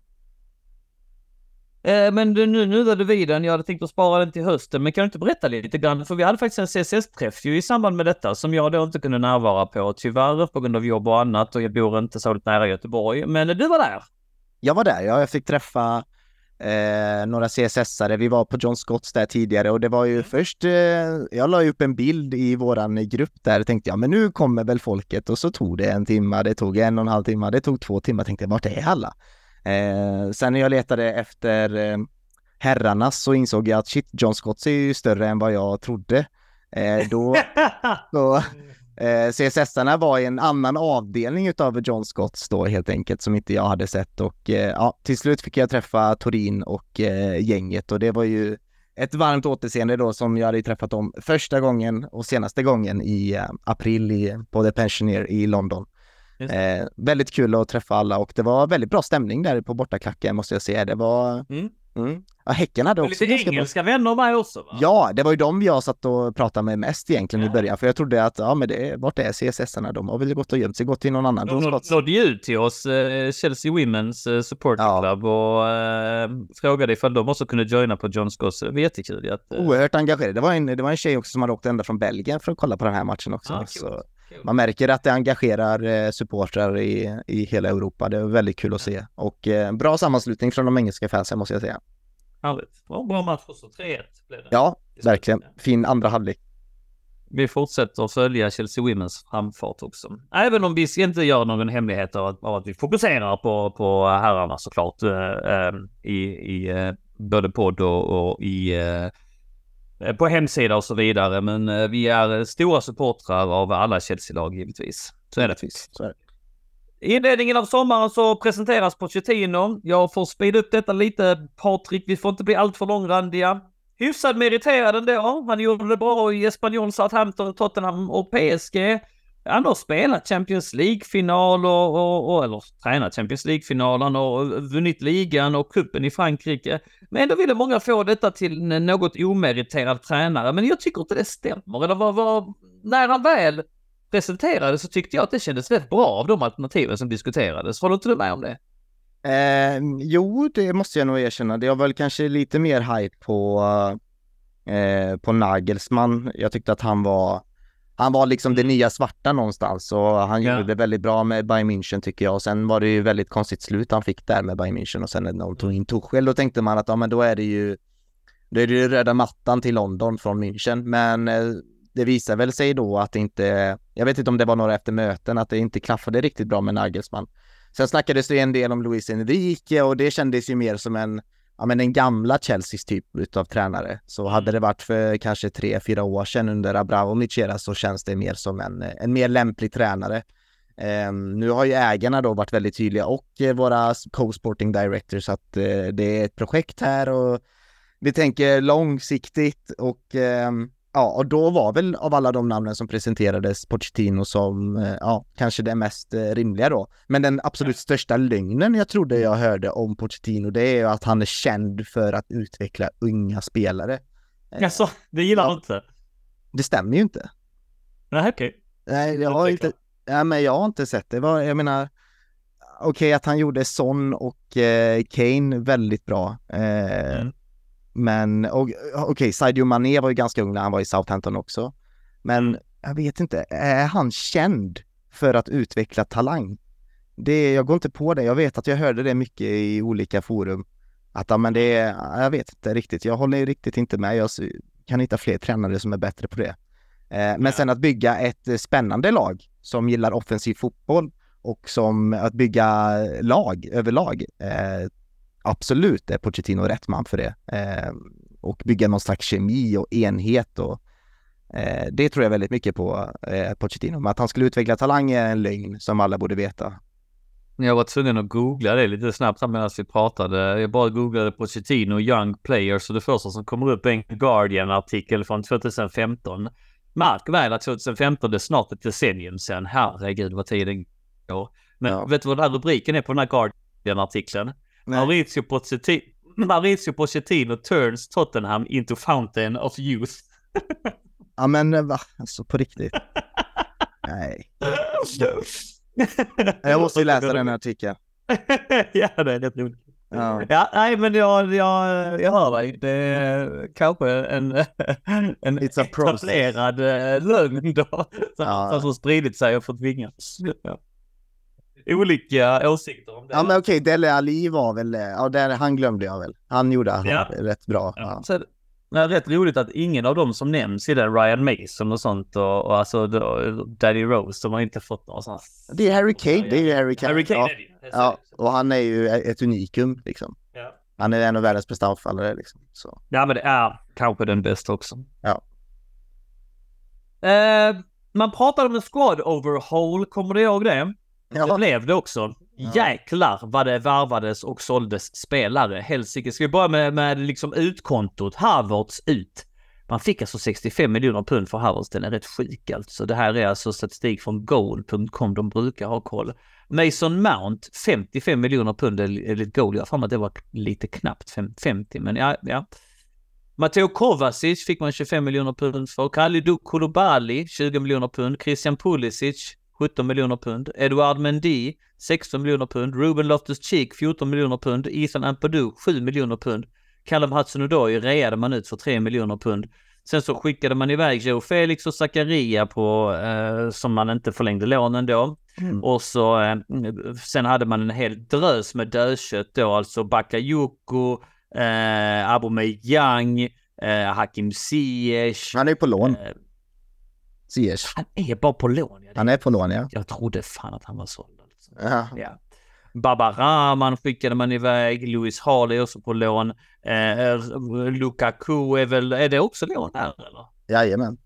Eh, men du, nu nuddade vi den. Jag hade tänkt att spara den till hösten, men kan du inte berätta lite grann? För vi hade faktiskt en CSS-träff ju i samband med detta som jag då inte kunde närvara på, tyvärr, på grund av jobb och annat och jag bor inte så nära Göteborg. Men du var där. Jag var där, ja, jag fick träffa eh, några CSS-are. Vi var på John Scotts där tidigare och det var ju först, eh, jag la upp en bild i våran grupp där tänkte jag, men nu kommer väl folket och så tog det en timme, det tog en och en halv timme, det tog två timmar, tänkte jag, vart är alla? Eh, sen när jag letade efter eh, herrarnas så insåg jag att shit, John Scotts är ju större än vad jag trodde. Eh, då, så, eh, CSS-arna var i en annan avdelning utav John Scotts då helt enkelt som inte jag hade sett och eh, ja, till slut fick jag träffa Torin och eh, gänget och det var ju ett varmt återseende då som jag hade träffat dem första gången och senaste gången i eh, april i, på The Pensioner i London. Eh, väldigt kul att träffa alla och det var väldigt bra stämning där på bortaklacken måste jag säga. Det var... Mm. Mm. Ja, häcken hade också Lite ganska bra engelska vänner med också va? Ja, det var ju de jag satt och pratade med mest egentligen i Ja. början, för jag trodde att, ja men det, vart är CSS-arna? De har väl gått och gömt sig, gått till någon annan. De nådde ju ut till oss, eh, Chelsea Women's eh, Support Ja. Club och eh, frågade ifall de också kunde joina på John Scotts. Det var jättekul att... eh, Oerhört engagerade. Det var, en, det var en tjej också som hade åkt ända från Belgien för att kolla på den här matchen också. ah, så. Man märker att det engagerar eh, supportrar i, i hela Europa. Det är väldigt kul att se. Och eh, bra sammanslutning från de engelska fansen måste jag säga. Härligt. Bra, bra match också. 3-1 blev det. Ja, verkligen. Fin andra halvlek. Vi fortsätter att följa Chelsea Women's framfart också. Även om vi ska inte göra någon hemlighet av att, av att vi fokuserar på, på herrarna såklart. eh, eh, I, i eh, både podd och, och i på hemsida och så vidare. Men eh, vi är eh, stora supportrar av alla Chelsea-lag givetvis. Så är det. Så är det. I inledningen av sommaren så presenteras Pochettino. Jag får speeda upp detta lite, Patrik. Vi får inte bli alltför långrandiga. Hyfsad meriterad ändå. Han gjorde det bra i Espanyol, Southampton, Tottenham och PSG. Han har spelat Champions League-final och, och, och, eller tränat Champions League-finalen och vunnit ligan och kuppen i Frankrike. Men ändå ville många få detta till en något omeriterad tränare. Men jag tycker inte det stämmer. Eller vad, vad, när han väl presenterade så tyckte jag att det kändes rätt bra av de alternativen som diskuterades. Håller inte du med om det? Eh, jo, det måste jag nog erkänna. Det var väl kanske lite mer hype på, eh, på Nagelsmann. Jag tyckte att han var, han var liksom det Mm. nya svarta någonstans och han Ja. gjorde det väldigt bra med Bayern München tycker jag. Och sen var det ju väldigt konstigt slut han fick där med Bayern München och sen när de tog in Tuchel då tänkte man att ja men då är det ju, då är det ju röda mattan till London från München. Men eh, det visar väl sig då att det inte Jag vet inte om det var några efter möten, att det inte klaffade riktigt bra med Nagelsmann. Sen snackades det en del om Luis Enrique och det kändes ju mer som en, ja men den gamla Chelseas typ utav tränare. Så hade Mm. det varit för kanske tre, fyra år sedan under Abramovic era så känns det mer som en, en mer lämplig tränare. Ehm, nu har ju ägarna då varit väldigt tydliga och eh, våra co-sporting directors att eh, det är ett projekt här och vi tänker långsiktigt och ehm, ja, och då var väl av alla de namnen som presenterades Pochettino som eh, ja, kanske det mest eh, rimliga då. Men den absolut största lögnen jag trodde jag hörde om Pochettino det är ju att han är känd för att utveckla unga spelare. Eh, Alltså, det gillar Ja. du inte? Det stämmer ju inte. Nej, okej. Nej, jag har inte, ja, men jag har inte sett det. Jag menar, okej att han gjorde Son och eh, Kane väldigt bra. Eh, Mm. Men och- okej, Sadio Mané var ju ganska ung när han var i Southampton också. Men Mm. jag vet inte, är han känd för att utveckla talang? Det, jag går inte på det. Jag vet att jag hörde det mycket i olika forum. Att men det är, jag vet inte riktigt. Jag håller riktigt inte med. Jag kan hitta fler tränare som är bättre på det. Eh, men sen att bygga ett eh, spännande lag som gillar offensiv fotboll och som att bygga lag överlag. Absolut är Pochettino rätt man för det. Eh, och bygga någon slags kemi och enhet och eh, det tror jag väldigt mycket på eh, Pochettino. Men att han skulle utveckla talang är en lögn som alla borde veta. Jag var tvungen att googla det lite snabbt här medan vi pratade. Jag bara googlade Pochettino Young Players och det första som kommer upp är en Guardian-artikel från 2015. Märk väl att 2015 det är snart ett decennium sedan. Herregud vad tiden går. Men Ja. vet du vad den här rubriken är på den här Guardian-artikeln? Maurizio Pochettino, Maurizio Pochettino turns Tottenham into fountain of youth. Ja men eh, va? Alltså på riktigt. Nej. Jag måste ju läsa den här artikeln. ja, det är rätt roligt. Ja. Ja, nej men jag, jag, jag hör dig. Det är kanske en, en etablerad eh, lögn då. Som, Ja. som spridit sig och fått vingar. Ja. Olika åsikter om det. Ja men okej, Dele Ali var väl, eh, ja där, han glömde jag väl. Han gjorde Ja. rätt bra. Ja. Ja. Så är rätt roligt att ingen av dem som nämns i den, Ryan Mason och sånt och, och alltså Daddy Rose, de har inte fått några sådana. Det är Harry Kane, det är Harry Kane. Harry Kane ja. är det ju. Är ja, och han är ju ett unikum liksom. Ja. Han är en av världens bästa anfallare liksom. Så. Ja, men det är kanske den bästa också. Ja. Eh, man pratade om en squad overhaul, kommer du ihåg det? Det Ja. blev det också. Ja. Jäklar vad det värvades och såldes spelare. Helsike. Ska vi börja med, med liksom utkontot? Havertz ut. Man fick alltså 65 miljoner pund för Havertz. Den är rätt sjuk alltså. Det här är alltså statistik från goal.com. De brukar ha koll. Mason Mount 55 miljoner pund enligt goal. Jag har för att det var lite knappt fem- 50 men ja, ja. Matteo Kovacic fick man 25 miljoner pund för. Kalidou Koulibaly 20 miljoner pund. Christian Pulisic 17 miljoner pund. Eduard Mendy 16 miljoner pund. Ruben Loftus-Cheek 14 miljoner pund. Ethan Ampadu 7 miljoner pund. Callum Hudson-Odoi reade man ut för 3 miljoner pund. Sen så skickade man iväg Joe Felix och Zakaria på, eh, som man inte förlängde lånen då. Mm. Och så eh, sen hade man en hel drös med dödkött då, alltså Bakayoko, eh, Aubameyang, eh, Hakim Ziyech. Han är ju på lån, Eh, Ziyech. han är bara på lån. Ja. Han är på lån ja. Jag trodde fan att han var såld. Alltså. ja. Ja. Baba Rahman skickade man iväg, Louis Hall är också på lån. Eh, Lukaku är väl, är det också lån här eller? Jajamän.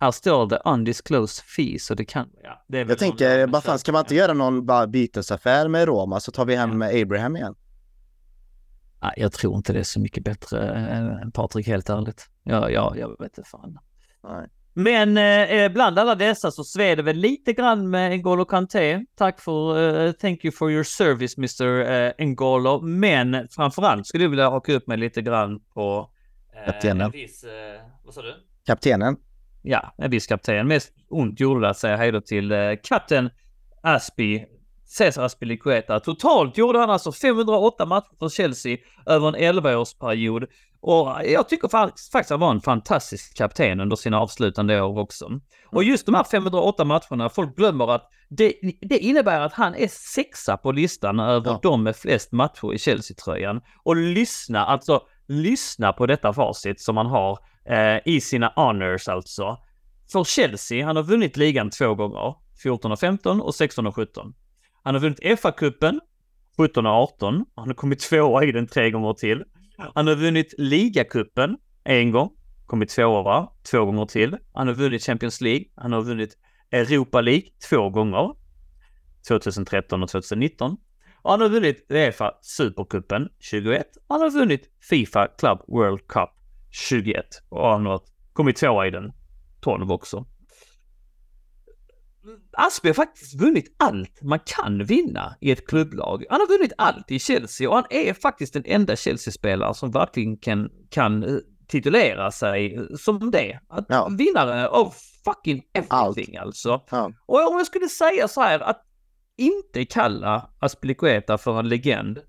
Här står det undisclosed fee så det kan, ja. Det Jag tänker, vad fan, ska man inte göra någon bara bytesaffär med Roma så tar vi hem Abraham igen? Nej, jag tror inte det är så mycket bättre än Patrik, helt ärligt. Ja, ja, jag vet inte fan. Nej. Men eh, bland alla dessa så sved det väl lite grann med N'Golo Kanté. Tack för, eh, thank you for your service Mr eh, N'Golo. Men framförallt skulle jag vilja haka upp mig lite grann på eh, Kaptenen. en viss, eh, vad sa du? Kaptenen? Ja, en viss kapten. Mest ont gjorde det att säga hej då till eh, kapten Aspi, Cesar Aspilicueta. Totalt gjorde han alltså 508 matcher för Chelsea över en 11-årsperiod. Och jag tycker fa- faktiskt han var en fantastisk kapten under sina avslutande år också. Och just de här 508 matcherna, folk glömmer att det, det innebär att han är sexa på listan över Ja. de med flest matcher i Chelsea-tröjan. Och lyssna, alltså lyssna på detta facit som man har eh, i sina honors alltså. för Chelsea, han har vunnit ligan två gånger. 14 och 15 och 16 och 17. Han har vunnit FA-cupen 17 och 18. Han har kommit tvåa i den tre gånger till. Han har vunnit ligacupen en gång, kommit tvåa två gånger till. Han har vunnit Champions League. Han har vunnit Europa League två gånger. 2013 och 2019. Och han har vunnit Uefa Supercupen 21. Han har vunnit Fifa Club World Cup 21. Och han har kommit tvåa i den 12 också. Aspi har faktiskt vunnit allt man kan vinna i ett klubblag. Han har vunnit allt i Chelsea och han är faktiskt den enda Chelsea-spelare som verkligen kan, kan eh, titulera sig som det. Att Ja. Vinnare av fucking everything alltså. Ja. Och om jag skulle säga så här att inte kalla Aspilicueta för en legend,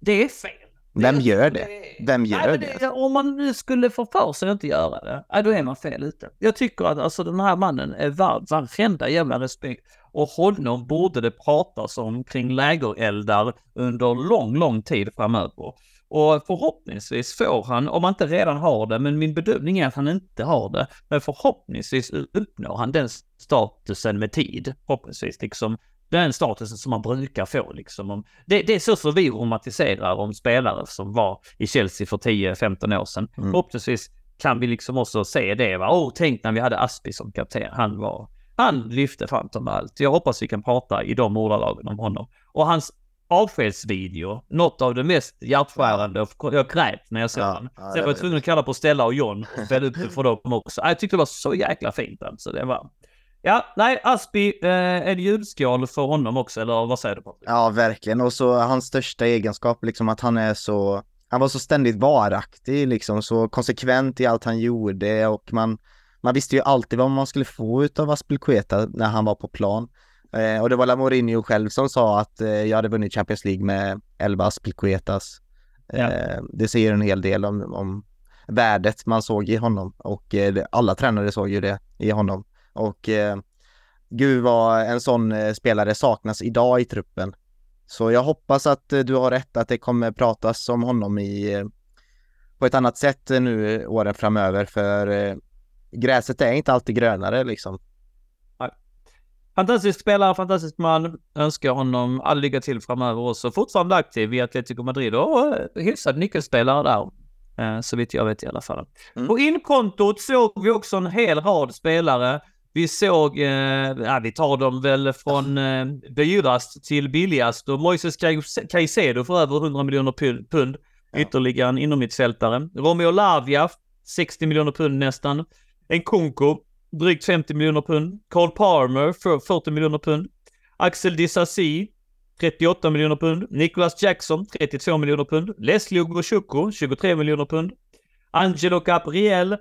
det är fel. Vem gör det? Vem gör Nej, det? det? Om man nu skulle få för sig att inte göra det, då är man fel ute. Jag tycker att alltså, den här mannen är värd varenda jävla respekt och honom borde det pratas om kring lägereldar under lång, lång tid framöver. Och förhoppningsvis får han, om han inte redan har det, men min bedömning är att han inte har det, men förhoppningsvis uppnår han den statusen med tid. Förhoppningsvis liksom den statusen som man brukar få liksom. Om, det, det är så vi romantiserar om spelare som var i Chelsea för 10-15 år sedan. Mm. Förhoppningsvis kan vi liksom också se det. Va? Åh, tänk när vi hade Aspi som kapten. Han var, han lyfte fram med allt. Jag hoppas vi kan prata i de ordalagen om honom. Och hans avskedsvideo, något av det mest hjärtskärande jag grät när jag såg Ja, den. ja, Sen var var jag tvungen att kalla på Stella och John och spela upp det för dem också. Jag tyckte det var så jäkla fint alltså. Det var... Ja, nej, Aspi, eh, en julskål för honom också, eller vad säger du Patrik? Ja, verkligen. Och så hans största egenskap, liksom att han är så, han var så ständigt varaktig, liksom så konsekvent i allt han gjorde och man, man visste ju alltid vad man skulle få utav Aspelkueta när han var på plan. Eh, och det var La Mourinho själv som sa att eh, jag hade vunnit Champions League med 11 Aspelkuetas. Ja. Eh, det säger en hel del om, om värdet man såg i honom och eh, alla tränare såg ju det i honom. Och eh, gud vad en sån eh, spelare saknas idag i truppen. Så jag hoppas att eh, du har rätt, att det kommer pratas om honom i, eh, på ett annat sätt nu åren framöver, för eh, gräset är inte alltid grönare liksom. Fantastisk spelare, fantastisk man. Önskar honom all lycka till framöver också. Fortfarande aktiv i Atletico Madrid och hyfsad nyckelspelare där. Så vitt jag vet i alla fall. Mm. På inkontot såg vi också en hel rad spelare. Vi såg, eh, ja vi tar dem väl från eh, dyrast till billigast och Moises Caicedo för över 100 miljoner pu- pund. Ja. Ytterligare en inomhittfältare. Romeo Lavia, 60 miljoner pund nästan. En Kunko, drygt 50 miljoner pund. Carl Palmer, för 40 miljoner pund. Axel Disasi, 38 miljoner pund. Nicholas Jackson, 32 miljoner pund. Leslie Ogoshuko, 23 miljoner pund. Angelo Gabriel,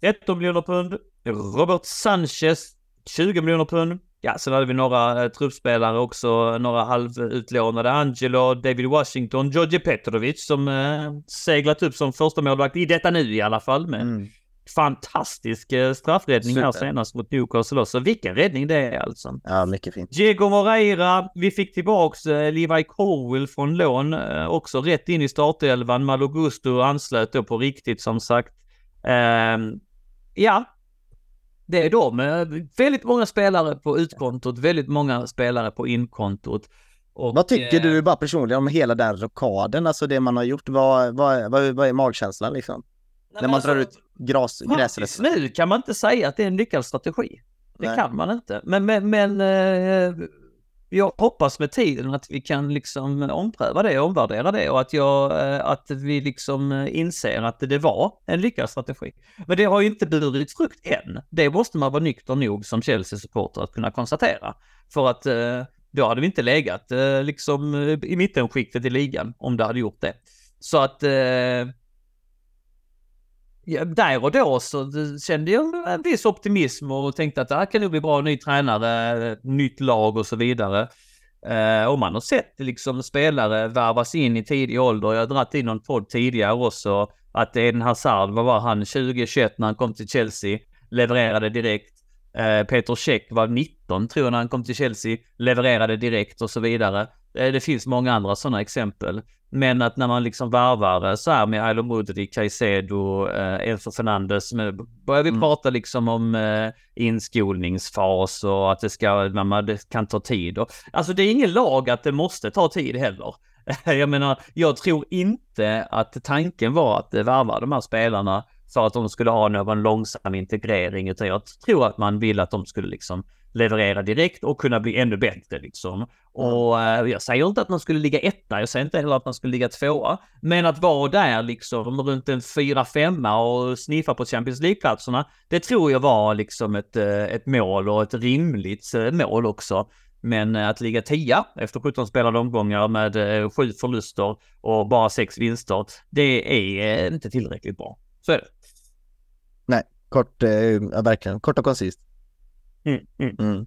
13 miljoner pund. Robert Sanchez, 20 miljoner pund. Ja, sen hade vi några eh, truppspelare också, några halvutlånade. Angelo, David Washington, Georgi Petrovic som eh, seglat upp som första målvakt i detta nu i alla fall med Mm. fantastisk eh, straffräddning här Super. senast mot Newcastle också. Vilken räddning det är alltså. Ja, mycket fint. Diego Moreira, vi fick tillbaks eh, Levi Colwill från lån, eh, också rätt in i startelvan. Malo Gusto anslöt då på riktigt som sagt. Ehm, ja, det är de. Väldigt många spelare på utkontot, väldigt många spelare på inkontot. Och, Vad tycker eh, du bara personligen om hela den rockaden, alltså det man har gjort? Vad, vad, vad, vad är magkänslan liksom? nej, När man drar alltså, ut gras, Faktiskt gräsrötterna? nu kan man inte säga att det är en lyckad strategi. Det Nej. kan man inte. Men, men, men eh, jag hoppas med tiden att vi kan liksom ompröva det och omvärdera det och att, jag, eh, att vi liksom eh, inser att det var en lyckad strategi. Men det har ju inte burit frukt än. Det måste man vara nykter nog som Chelsea-supporter att kunna konstatera. För att eh, då hade vi inte legat liksom i mittenskiktet i ligan om det hade gjort det. Så att eh, ja, där och då så kände jag en viss optimism och tänkte att det här kan nog bli bra, ny tränare, nytt lag och så vidare. Eh, och man har sett liksom spelare värvas in i tidig ålder. Jag har dragit in någon podd tidigare också. Att Eden Hazard, vad var han, 2021 när han kom till Chelsea, levererade direkt. Eh, Peter Cech var 19 tror jag när han kom till Chelsea, levererade direkt och så vidare. Eh, Det finns många andra sådana exempel. Men att när man liksom varvar så här med Ailo Mudri, Caicedo, eh, Enzo Fernandes, men börjar vi Mm. prata liksom om eh, inskolningsfas och att det ska, man, det kan ta tid. Och, alltså det är ingen lag att det måste ta tid heller. Jag menar, jag tror inte att tanken var att värva de här spelarna för att de skulle ha någon långsam integrering, utan jag tror att man vill att de skulle liksom leverera direkt och kunna bli ännu bättre liksom. Och eh, jag säger inte att man skulle ligga etta, jag säger inte heller att man skulle ligga tvåa, men att vara där liksom runt en fyra, femma och sniffa på Champions League-platserna, det tror jag var liksom ett, eh, ett mål och ett rimligt eh, mål också. Men att ligga tia efter 17 spelade omgångar med sju förluster och bara sex vinster, det är inte tillräckligt bra. Så är det. Kort, eh, ja, verkligen. Kort och koncist. Mm, mm. Mm.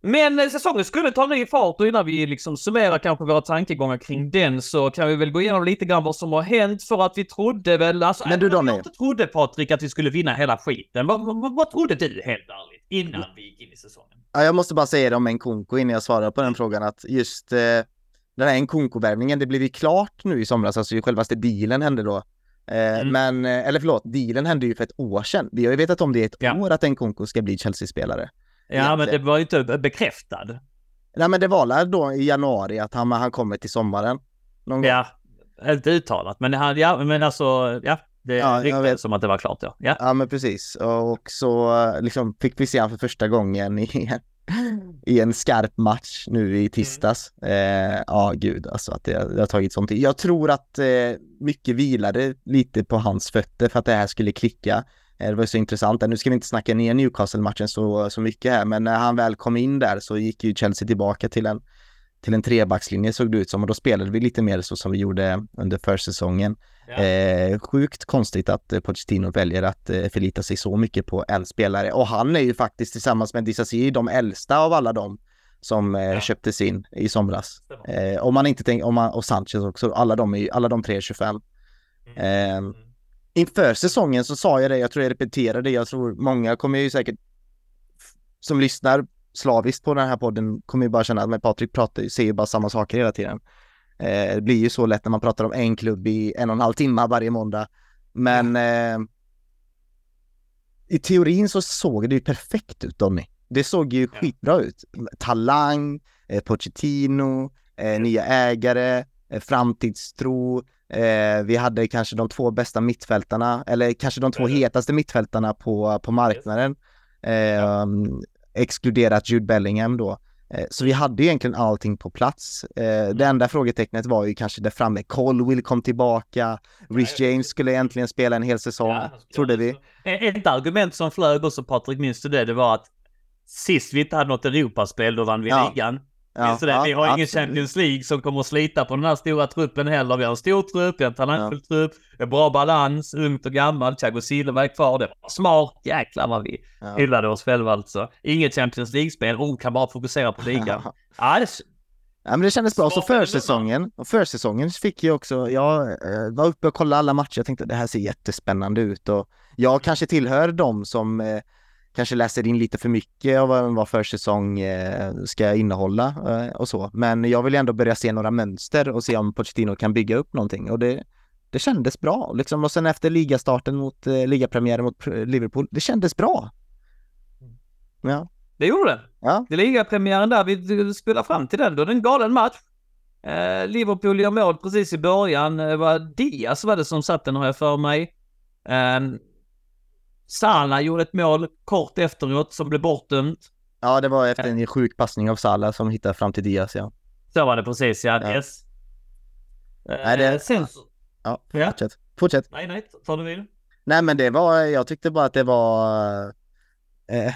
Men eh, säsongen skulle ta ny fart och innan vi liksom summerar kanske våra tankegångar kring den så kan vi väl gå igenom lite grann vad som har hänt för att vi trodde väl, alltså Men du, Donny. jag trodde Patrik att vi skulle vinna hela skiten. Vad, vad, vad trodde du helt ärligt innan vi gick in i säsongen? Ja, jag måste bara säga det om Nkunku innan jag svarar på den frågan att just eh, den här Nkunku-värvningen, det blev ju klart nu i somras, alltså ju självaste dealen hände då. Eh, Mm. Men, eh, eller förlåt, dealen hände ju för ett år sedan. Vi har ju vetat om det i ett Ja. år att Nkunku ska bli Chelsea-spelare. Ja, men det Egentligen. var ju inte bekräftad. Nej men det var väl då i januari att han, han kommer till sommaren. Någon gång. Ja, inte uttalat, men, han, ja, men alltså, ja, det Ja, ryktades vet. som att det var klart, ja. ja. Ja men precis och så liksom fick vi se han för första gången i, i en skarp match nu i tisdags. Eh, ja gud alltså att det, det har tagit sån tid. Jag tror att eh, mycket vilade lite på hans fötter för att det här skulle klicka. Eh, det var så intressant. Nu ska vi inte snacka ner Newcastle-matchen så, så mycket här men när han väl kom in där så gick ju Chelsea tillbaka till en till en trebackslinje såg det ut som och då spelade vi lite mer så som vi gjorde under försäsongen. Ja. Eh, sjukt konstigt att eh, Pochettino väljer att eh, förlita sig så mycket på en spelare och han är ju faktiskt tillsammans med Disasi de äldsta av alla dem som eh, Ja. köptes in i somras. Eh, om man inte tänker, om man, och Sanchez också, alla de, är, alla de tre är 25. Mm. Eh, inför säsongen så sa jag det, jag tror jag repeterade det, jag tror många kommer ju säkert som lyssnar slaviskt på den här podden kommer ju bara känna att men Patrik pratar, säger bara samma saker hela tiden. Eh, det blir ju så lätt när man pratar om en klubb i en och en halv timme varje måndag. Men eh, i teorin så såg det ju perfekt ut Donny. Det såg ju Ja. skitbra ut. Talang, eh, Pochettino, eh, nya ägare, eh, framtidstro. Eh, vi hade kanske de två bästa mittfältarna, eller kanske de två hetaste mittfältarna på, på marknaden. Eh, Exkluderat Jude Bellingham då. Eh, Så vi hade egentligen allting på plats. Eh, Det enda frågetecknet var ju kanske där framme. Colwill kom tillbaka. Ja, James skulle äntligen spela en hel säsong, Ja, trodde vi. Ett argument som flög också, Patrik, minns du det? Det var att sist vi inte hade något Europaspel, då vann vi Ja. ligan. Ja, ja, vi har ingen. Champions League som kommer att slita på den här stora truppen heller. Vi har en stor trupp, vi har en talangfull trupp, en bra balans, ungt och gammalt. Thiago Silva är kvar. Det var smart. Jäklar vad vi Ja. hyllade oss själva alltså. Inget Champions League-spel, hon kan bara fokusera på ligan. Ja, det... Ja men det kändes bra. Så försäsongen, och försäsongen fick jag också, jag eh, var uppe och kollade alla matcher, jag tänkte det här ser jättespännande ut och jag kanske tillhör dem som eh, kanske läser in lite för mycket av vad, vad försäsong eh, ska innehålla eh, och så. Men jag vill ändå börja se några mönster och se om Pochettino kan bygga upp någonting och det, det kändes bra liksom. Och sen efter ligastarten mot eh, ligapremiären mot Liverpool, det kändes bra. Ja, det gjorde det. ja, Det ligger premiären där, vi spelar fram till den då. Det är en galen match. Eh, Liverpool gör mål precis i början. Eh, var Diaz var det som satt den har jag för mig. Eh, Sana gjorde ett mål kort efteråt som blev bortdömt. ja, det var efter en sjuk passning av Salah som hittade fram till Diaz, ja. Så var det precis, ja. Ja. Yes. Eh, Nej, det- Sen så... Ja, Ja. fortsätt. Fortsätt. Nej, nej, ta det vid. Nej men det var, jag tyckte bara att det var eh,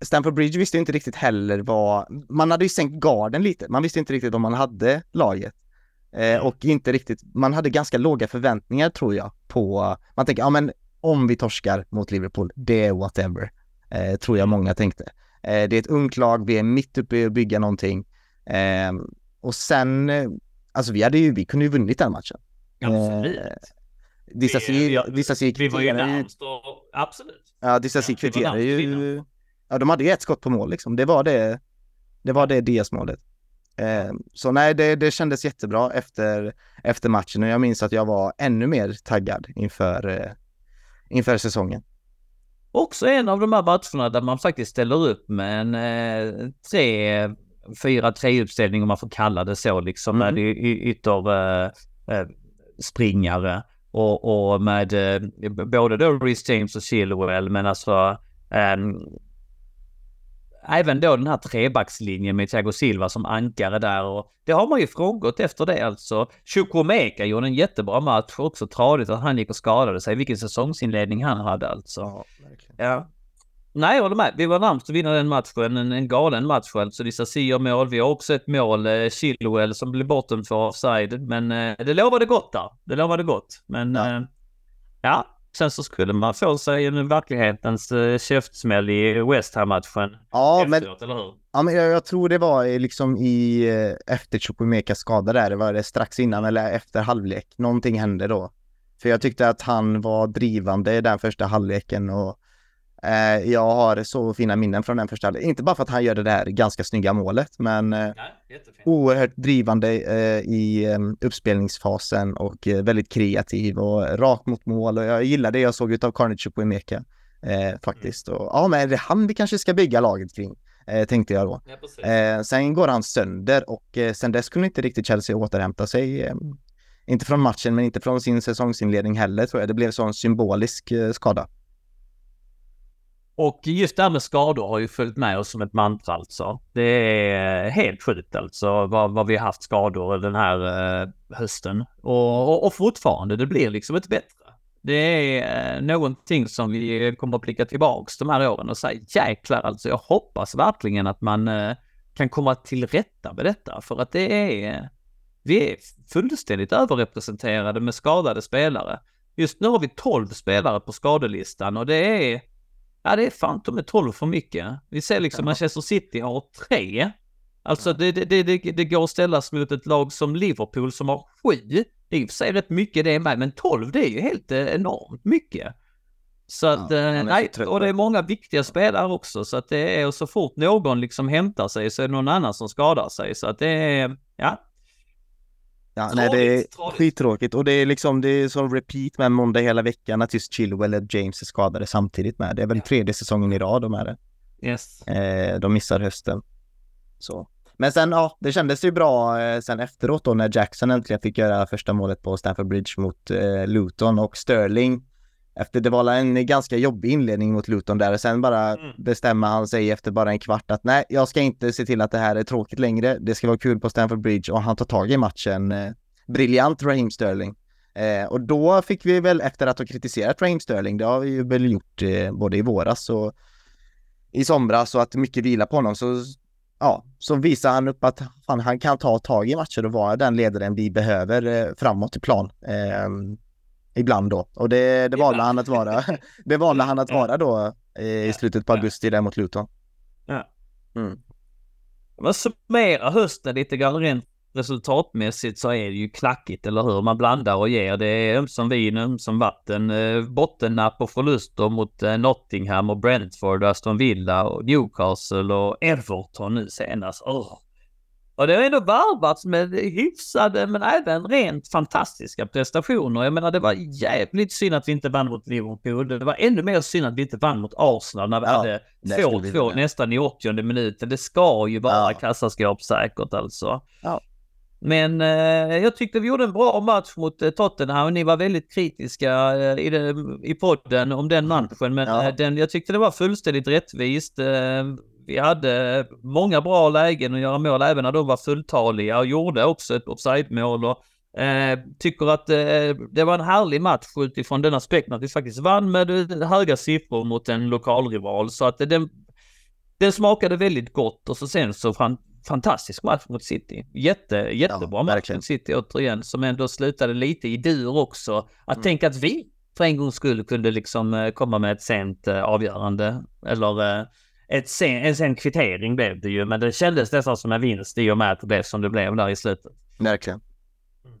Stamford Bridge visste inte riktigt heller vad, man hade ju sänkt garden lite, man visste inte riktigt om man hade laget. Eh, och inte riktigt, man hade ganska låga förväntningar tror jag på, man tänker, ja men om vi torskar mot Liverpool, det är whatever. Eh, tror jag många tänkte. Eh, det är ett ungt lag, vi är mitt uppe i att bygga någonting. Eh, och sen, eh, alltså vi hade ju, vi kunde ju vunnit den matchen. Absolut. Eh, Disasi, Vi- var ju närmast och... Absolut. Ja, ju. Ja, de hade ju ett skott på mål liksom. Det var det. det var det DS-målet. Eh, så nej, det, det kändes jättebra efter, efter matchen och jag minns att jag var ännu mer taggad inför, eh, inför säsongen. Också en av de här matcherna där man faktiskt ställer upp med en eh, tre, fyra, tre uppställning om man får kalla det så liksom mm. med ytter eh, eh, springare och, och med eh, både då Rhys James och Chilwell men alltså um, även då den här trebackslinjen med Thiago Silva som ankare där och det har man ju frångått efter det alltså. Chukwuemeka gjorde en jättebra match också tradigt att han gick och skadade sig. Vilken säsongsinledning han hade alltså. Ja, ja. Nej, jag håller med. Vi var närmast att vinna den matchen. En, en galen match alltså. Dissa Sia mål. Vi har också ett mål, eh, Chilwell, som blev bortom för offside. Men eh, det lovade gott där. Det lovade gott. Men ja. Eh, ja. Sen så skulle man få sig en verklighetens eh, käftsmäll i West Ham-matchen. Ja, men, eller hur? ja, men jag, jag, tror det var liksom i eh, efter Chukwumekas skada där. Det var det strax innan eller efter halvlek. Någonting hände då. För jag tyckte att han var drivande i den första halvleken och Eh, jag har så fina minnen från den första Inte bara för att han gör det där ganska snygga målet, men eh, oerhört drivande eh, i eh, uppspelningsfasen och eh, väldigt kreativ och rakt mot mål. Och jag gillar det jag såg av Carnage på Emeka eh, faktiskt. Och, ja, men det är han vi kanske ska bygga laget kring. Eh, tänkte jag då. Ja, sen går han sönder och sen dess kunde inte riktigt Chelsea återhämta sig. Eh, inte från matchen, men inte från sin säsongsinledning heller tror jag. Det blev så en symbolisk skada. Och just det här med skador har ju följt med oss som ett mantra alltså. Det är helt sjukt alltså vad, vad vi har haft skador den här eh, hösten. Och, och, och, fortfarande, det blir liksom inte bättre. Det är eh, någonting som vi kommer att blicka tillbaks de här åren och säga jäklar alltså jag hoppas verkligen att man eh, kan komma till rätta med detta för att det är eh, vi är fullständigt överrepresenterade med skadade spelare. Just nu har vi 12 spelare på skadelistan och det är Ja, det är fan är 12 för mycket. Vi ser liksom ja. Manchester City har tre. Alltså det, det, det, det går att ställas mot ett lag som Liverpool som har sju. Det är i och för sig rätt mycket det med, men 12 det är ju helt eh, enormt mycket. Så att, ja, eh, nej, och det är många viktiga spelare också, så att det är, och så fort någon liksom hämtar sig så är det någon annan som skadar sig, så att det är, ja, Ja, nej, det är tråkigt. skittråkigt och det är liksom, det är som repeat med måndag hela veckan att just Chilwell och James är skadade samtidigt med. Det är väl ja. tredje säsongen i rad de är det. Yes. Eh, de missar hösten. Så. Men sen, ja, det kändes ju bra eh, sen efteråt då när Jackson äntligen fick göra första målet på Stamford Bridge mot eh, Luton och Sterling efter det var en ganska jobbig inledning mot Luton där och sen bara mm. bestämmer han sig efter bara en kvart att nej, jag ska inte se till att det här är tråkigt längre. Det ska vara kul på Stamford Bridge och han tar tag i matchen. Eh, briljant Raheem Sterling. Eh, och då fick vi väl efter att ha kritiserat Raheem Sterling, det har vi ju väl gjort eh, både i våras och i somras och att mycket vila på honom så ja, så visar han upp att fan, han kan ta tag i matcher och vara den ledaren vi behöver eh, framåt i plan. Eh, Ibland då. Och det, det valde han att vara. det valde han att vara då i slutet på augusti där mot Luton. Ja. Mm. Man summerar hösten lite grann rent resultatmässigt så är det ju knackigt, eller hur? Man blandar och ger. Det är ömsom vin, ömsom vatten. Eh, bottennapp och förluster mot eh, Nottingham och Brentford, Aston Villa och Newcastle och Everton nu senast. Oh. Och det har ändå varvats med hyfsade men även rent fantastiska prestationer. Jag menar det var jävligt synd att vi inte vann mot Liverpool. Det var ännu mer synd att vi inte vann mot Arsenal när vi ja, hade 2-2 nästan i 80 minuten. Det ska ju vara ja. kassaskåpssäkert alltså. Ja. Men eh, jag tyckte vi gjorde en bra match mot eh, Tottenham. Ni var väldigt kritiska eh, i, det, i podden om den matchen. Men ja. Eh, den, jag tyckte det var fullständigt rättvist. Eh, vi hade många bra lägen att göra mål även när de var fulltaliga och gjorde också ett offside-mål. Och, eh, tycker att eh, det var en härlig match utifrån den aspekten att vi faktiskt vann med höga siffror mot en lokalrival. Så att den, den smakade väldigt gott och så sen så fan, fantastisk match mot City. Jätte, jättebra ja, match mot City återigen som ändå slutade lite i dur också. Att mm. tänka att vi för en gångs skull kunde liksom eh, komma med ett sent eh, avgörande eller ett sen, en sen kvittering blev det ju, men det kändes nästan som en vinst i och med att det blev som det blev där i slutet. Verkligen. Mm.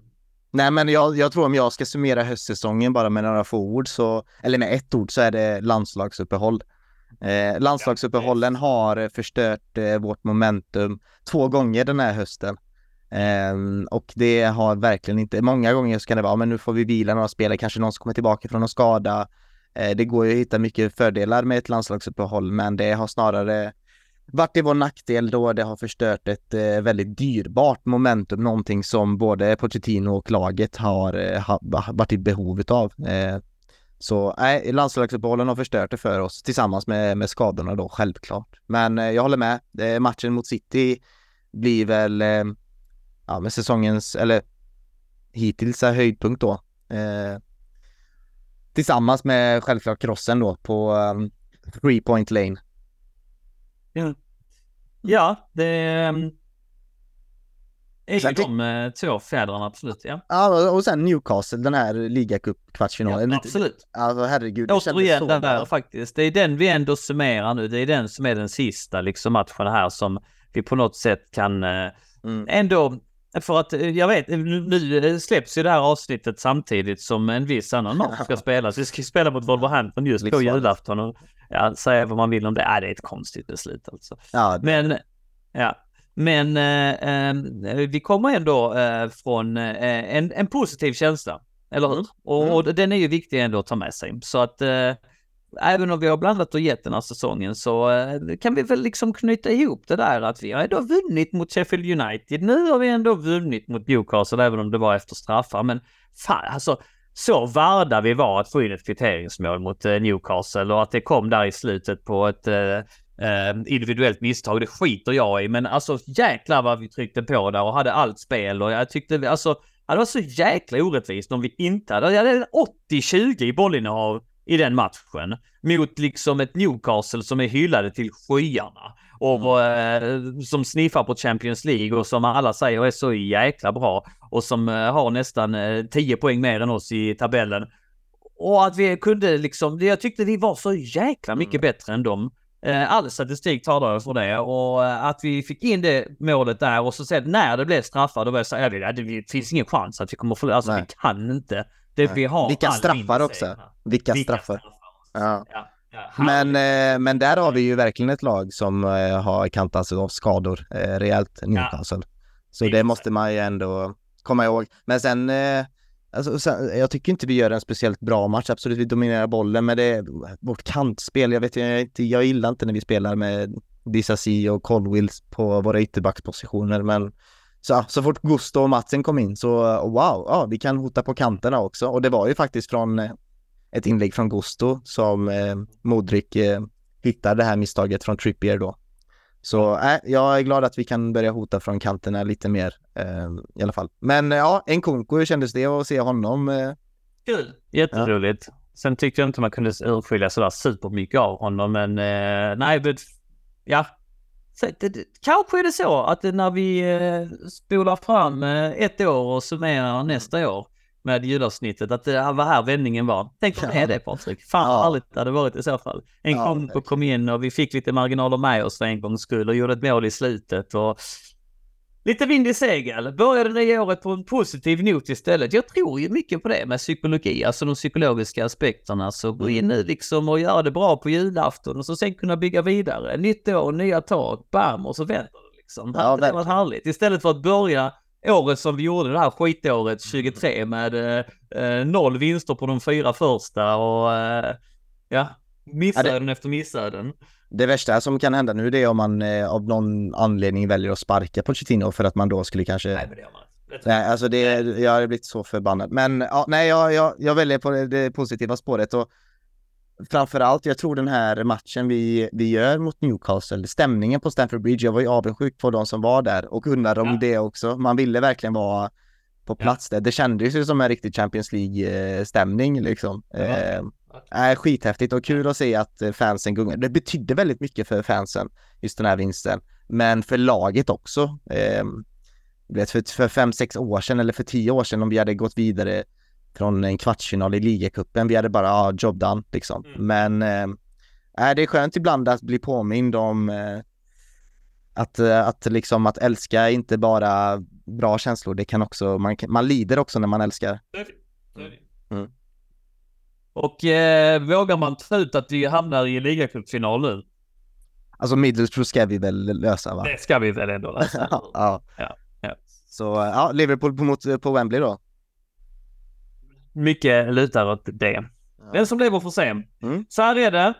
Nej, men jag, jag, tror om jag ska summera höstsäsongen bara med några få ord så, eller med ett ord så är det landslagsuppehåll. Eh, landslagsuppehållen har förstört eh, vårt momentum två gånger den här hösten. Eh, och det har verkligen inte, många gånger så kan det vara, men nu får vi vila några spelare, kanske någon som kommer tillbaka från en skada. Eh, det går ju att hitta mycket fördelar med ett landslagsuppehåll, men det har snarare varit till vår nackdel då det har förstört ett eh, väldigt dyrbart momentum, någonting som både Pochettino och laget har, eh, har varit i behov av. Så nej, landslagsuppehållen har förstört det för oss tillsammans med, med skadorna då, självklart. Men eh, jag håller med, eh, matchen mot City blir väl eh, ja, med säsongens, eller hittills är höjdpunkt då. Tillsammans med självklart krossen då på um, three point lane. Ja, ja det um, är Sen de eh, två fäderna absolut. Ja, Ja, och sen Newcastle, den här ligacup-kvartsfinalen. ja absolut. Alltså herregud, det Återigen så den där bra. faktiskt. Det är den vi ändå summerar nu. Det är den som är den sista liksom matchen här som vi på något sätt kan eh, Mm. ändå för att eh, jag vet, nu nu släpps ju det här avsnittet samtidigt som en viss annan match ska spelas. Vi ska spela mot Wolverhampton just på Livsfarligt. julafton och ja, säga vad man vill om det. Ja, det är ett konstigt beslut alltså. Ja, Men, ja. Men eh, eh, vi kommer ändå eh, från eh, en, en positiv känsla. Eller hur? Mm. Och, Mm. och den är ju viktig ändå att ta med sig. Så att eh, även om vi har blandat och gett den här säsongen så eh, kan vi väl liksom knyta ihop det där att vi har ändå vunnit mot Sheffield United. Nu har vi ändå vunnit mot Newcastle även om det var efter straffar. Men fan alltså så värda vi var att få in ett kvitteringsmål mot eh, Newcastle och att det kom där i slutet på ett eh, eh, individuellt misstag. Det skiter jag i, men alltså jäklar vad vi tryckte på där och hade allt spel och jag tyckte alltså det var så jäkla orättvist om vi inte hade, jag hade 80-20 i bollinnehav i den matchen mot liksom ett Newcastle som är hyllade till skyarna och eh, som sniffar på Champions League och som alla säger är så jäkla bra och som eh, har nästan eh, 10 poäng mer än oss i tabellen. Och att vi kunde liksom, jag tyckte vi var så jäkla mycket bättre än dem. Eh, All statistik talar för det och eh, att vi fick in det målet där och så sen när det blev straffar då var jag så här, det, det finns ingen chans att vi kommer förlora, alltså Nej. vi kan inte. Det, vi har Vilka straffar också. Vilka Vilka straffar. Ja. Ja, ja. Men, eh, men där har vi ju verkligen ett lag som eh, har kantats av skador eh, rejält, Newcastle. Så det måste man ju ändå komma ihåg. Men sen, eh, alltså, sen, jag tycker inte vi gör en speciellt bra match. Absolut, vi dominerar bollen, men det är vårt kantspel. Jag vet jag, inte, jag gillar inte när vi spelar med Disasi och Colwill på våra ytterbackspositioner, men så, så fort Gusto och Matsen kom in så wow, ja, vi kan hota på kanterna också. Och det var ju faktiskt från eh, ett inlägg från Gusto som eh, Modric eh, hittade det här misstaget från Trippier då. Så äh, jag är glad att vi kan börja hota från kanterna lite mer eh, i alla fall. Men eh, ja, en Kunko, hur kändes det att se honom? Eh, Kul! Jätteroligt. Sen tyckte jag inte man kunde urskilja sådär supermycket av honom, men eh, nej, men ja. Så, det, det, kanske är det så att när vi eh, spolar fram eh, ett år och summerar nästa år med julavsnittet, att det var här vändningen var. Tänk om det är det Patrik. Fan Ja. härligt det hade varit i så fall. En Ja, på kom in och vi fick lite marginaler med oss för en gångs skull och gjorde ett mål i slutet och Lite vind i segel. Började det nya året på en positiv not istället. Jag tror ju mycket på det med psykologi, alltså de psykologiska aspekterna. Så gå in nu liksom och göra det bra på julafton och så sen kunna bygga vidare. Nytt år, nya tag, bam och så vänder det liksom. Ja, det var verkligen. härligt. Istället för att börja året som vi gjorde, det här skitåret 23 med eh, eh, noll vinster på de fyra första och eh, ja, missöden efter missöden. Det värsta som kan hända nu det är om man eh, av någon anledning väljer att sparka Pochettino för att man då skulle kanske Nej, men det gör man. Nej, alltså det, jag har blivit så förbannad. Men ja, nej, jag, jag, jag väljer på det, positiva spåret och framförallt, jag tror den här matchen vi, vi gör mot Newcastle, stämningen på Stamford Bridge, jag var ju avundsjuk på de som var där och undrade om Ja. det också. Man ville verkligen vara på plats där. Det kändes ju som en riktig Champions League-stämning liksom. Ja. Eh, är skithäftigt och kul att se att eh, fansen gungar. Det betydde väldigt mycket för fansen, just den här vinsten. Men för laget också. Eh, vet, för, för fem, sex år sedan eller för tio år sedan om vi hade gått vidare från en kvartsfinal i ligacupen, vi hade bara, ja, job done liksom. Mm. Men eh, det är skönt ibland att bli påmind om eh, att, eh, att liksom att älska inte bara bra känslor, det kan också, man, man lider också när man älskar. Mm. Och eh, vågar man ta ut att vi hamnar i ligacupfinal nu? Alltså Middlesbrough ska vi väl lösa va? Det ska vi väl ändå lösa? ja. Ja, ja. Så ja, Liverpool på, mot, på Wembley då. Mycket lutar åt det. Den som lever får se. Mm. Så här är det.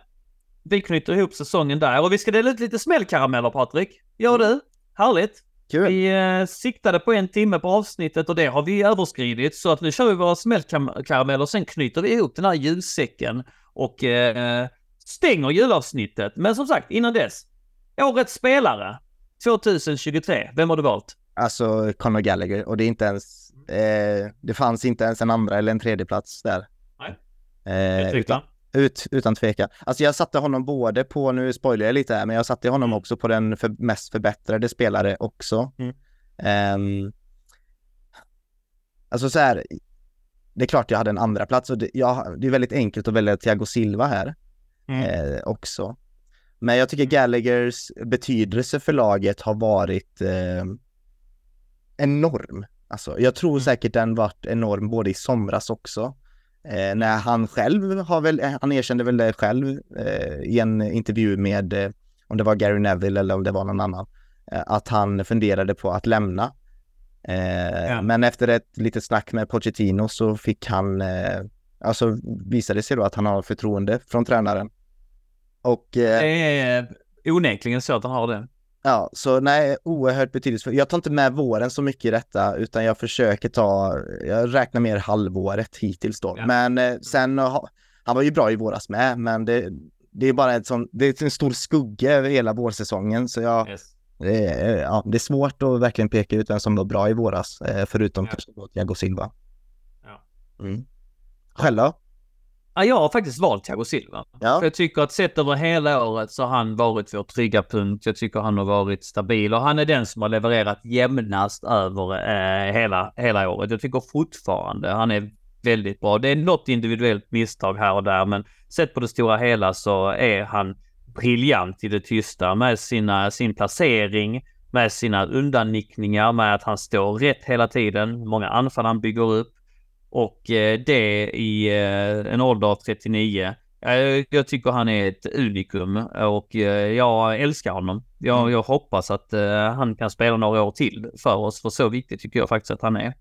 Vi knyter ihop säsongen där och vi ska dela ut lite smällkarameller Patrik. Gör du? Härligt. Kul. Vi eh, siktade på en timme på avsnittet och det har vi överskridit så att nu kör vi våra smällkarameller och sen knyter vi ihop den här julsäcken och eh, stänger julavsnittet. Men som sagt, innan dess. Årets spelare 2023. Vem har du valt? Alltså Conor Gallagher och det är inte ens, eh, det fanns inte ens en andra eller en tredje plats där. Nej. Eh, Utan. Utan, ut, utan tvekan. Alltså jag satte honom både på, nu spoilar jag lite här, men jag satte honom Mm. också på den för, mest förbättrade spelare också. Mm. Ehm, alltså så här, det är klart jag hade en andra plats och det, jag, det är väldigt enkelt att välja Thiago Silva här Mm. eh, också. Men jag tycker Gallaghers betydelse för laget har varit eh, enorm. Alltså, jag tror Mm. säkert den varit enorm både i somras också. Eh, när han själv har väl, han erkände väl det själv eh, i en intervju med, eh, om det var Gary Neville eller om det var någon annan, eh, att han funderade på att lämna. Eh, Ja. Men efter ett litet snack med Pochettino så fick han, eh, alltså visade sig då att han har förtroende från tränaren. Och eh, Det är onekligen så att han har det. Ja, så nej, oerhört betydelsefullt. Jag tar inte med våren så mycket i detta, utan jag försöker ta, jag räknar mer halvåret hittills då. Ja. Men eh, sen, ha- han var ju bra i våras med, men det, det är bara ett sånt, det är en stor skugga över hela vårsäsongen, så jag, Yes. det, är, ja, det är svårt att verkligen peka ut vem som var bra i våras, eh, förutom Ja. kanske Thiago Silva. Ja. Mm. Själv då? Ja, jag har faktiskt valt Thiago Silva. Ja. För jag tycker att sett över hela året så har han varit vår trygga punkt. Jag tycker han har varit stabil och han är den som har levererat jämnast över eh, hela, hela året. Jag tycker fortfarande han är väldigt bra. Det är något individuellt misstag här och där, men sett på det stora hela så är han briljant i det tysta med sina, sin placering, med sina undannickningar, med att han står rätt hela tiden, många anfall han bygger upp. Och eh, det i eh, en ålder av 39. Jag, jag tycker han är ett unikum och eh, jag älskar honom. Jag, Mm. jag hoppas att eh, han kan spela några år till för oss, för så viktigt tycker jag faktiskt att han är.